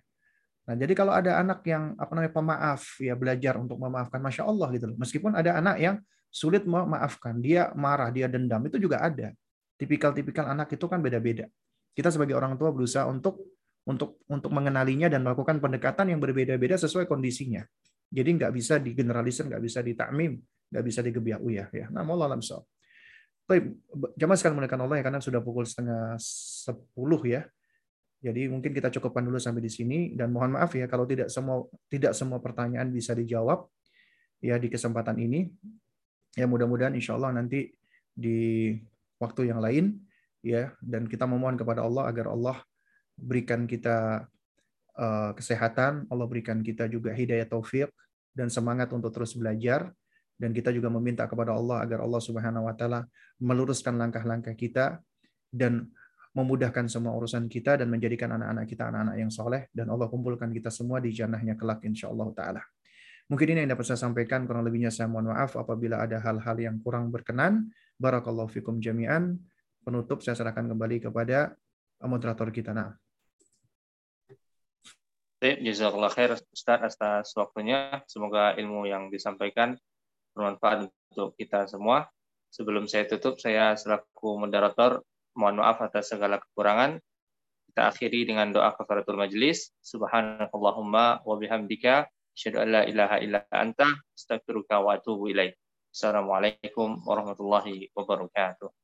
Nah, jadi kalau ada anak yang apa namanya pemaaf, ya belajar untuk memaafkan, masya Allah gitu loh. Meskipun ada anak yang sulit memaafkan, dia marah, dia dendam, itu juga ada. Tipikal-tipikal anak itu kan beda-beda. Kita sebagai orang tua berusaha untuk untuk untuk mengenalinya dan melakukan pendekatan yang berbeda-beda sesuai kondisinya. Jadi nggak bisa digeneralisir, nggak bisa ditakmim, nggak bisa digebiak uyah ya. Nah, Allah alam Baik, jamaah sekalian mulakan Allah ya karena sudah pukul setengah sepuluh ya. Jadi mungkin kita cukupkan dulu sampai di sini dan mohon maaf ya kalau tidak semua tidak semua pertanyaan bisa dijawab ya di kesempatan ini. Ya mudah-mudahan insya Allah nanti di waktu yang lain ya dan kita memohon kepada Allah agar Allah berikan kita uh, kesehatan, Allah berikan kita juga hidayah taufik dan semangat untuk terus belajar dan kita juga meminta kepada Allah agar Allah Subhanahu wa taala meluruskan langkah-langkah kita dan memudahkan semua urusan kita dan menjadikan anak-anak kita anak-anak yang soleh dan Allah kumpulkan kita semua di jannahnya kelak insya Allah taala. Mungkin ini yang dapat saya sampaikan kurang lebihnya saya mohon maaf apabila ada hal-hal yang kurang berkenan. Barakallahu fikum jami'an. Penutup saya serahkan kembali kepada moderator kita. Nah. Jazakallah atas waktunya. Semoga ilmu yang disampaikan bermanfaat untuk kita semua. Sebelum saya tutup, saya selaku moderator Mohon maaf atas segala kekurangan. Kita akhiri dengan doa kafaratul majlis. Subhanakallahumma wa bihamdika asyhadu an la ilaha illa anta astaghfiruka wa atubu ilaik. Assalamualaikum warahmatullahi wabarakatuh.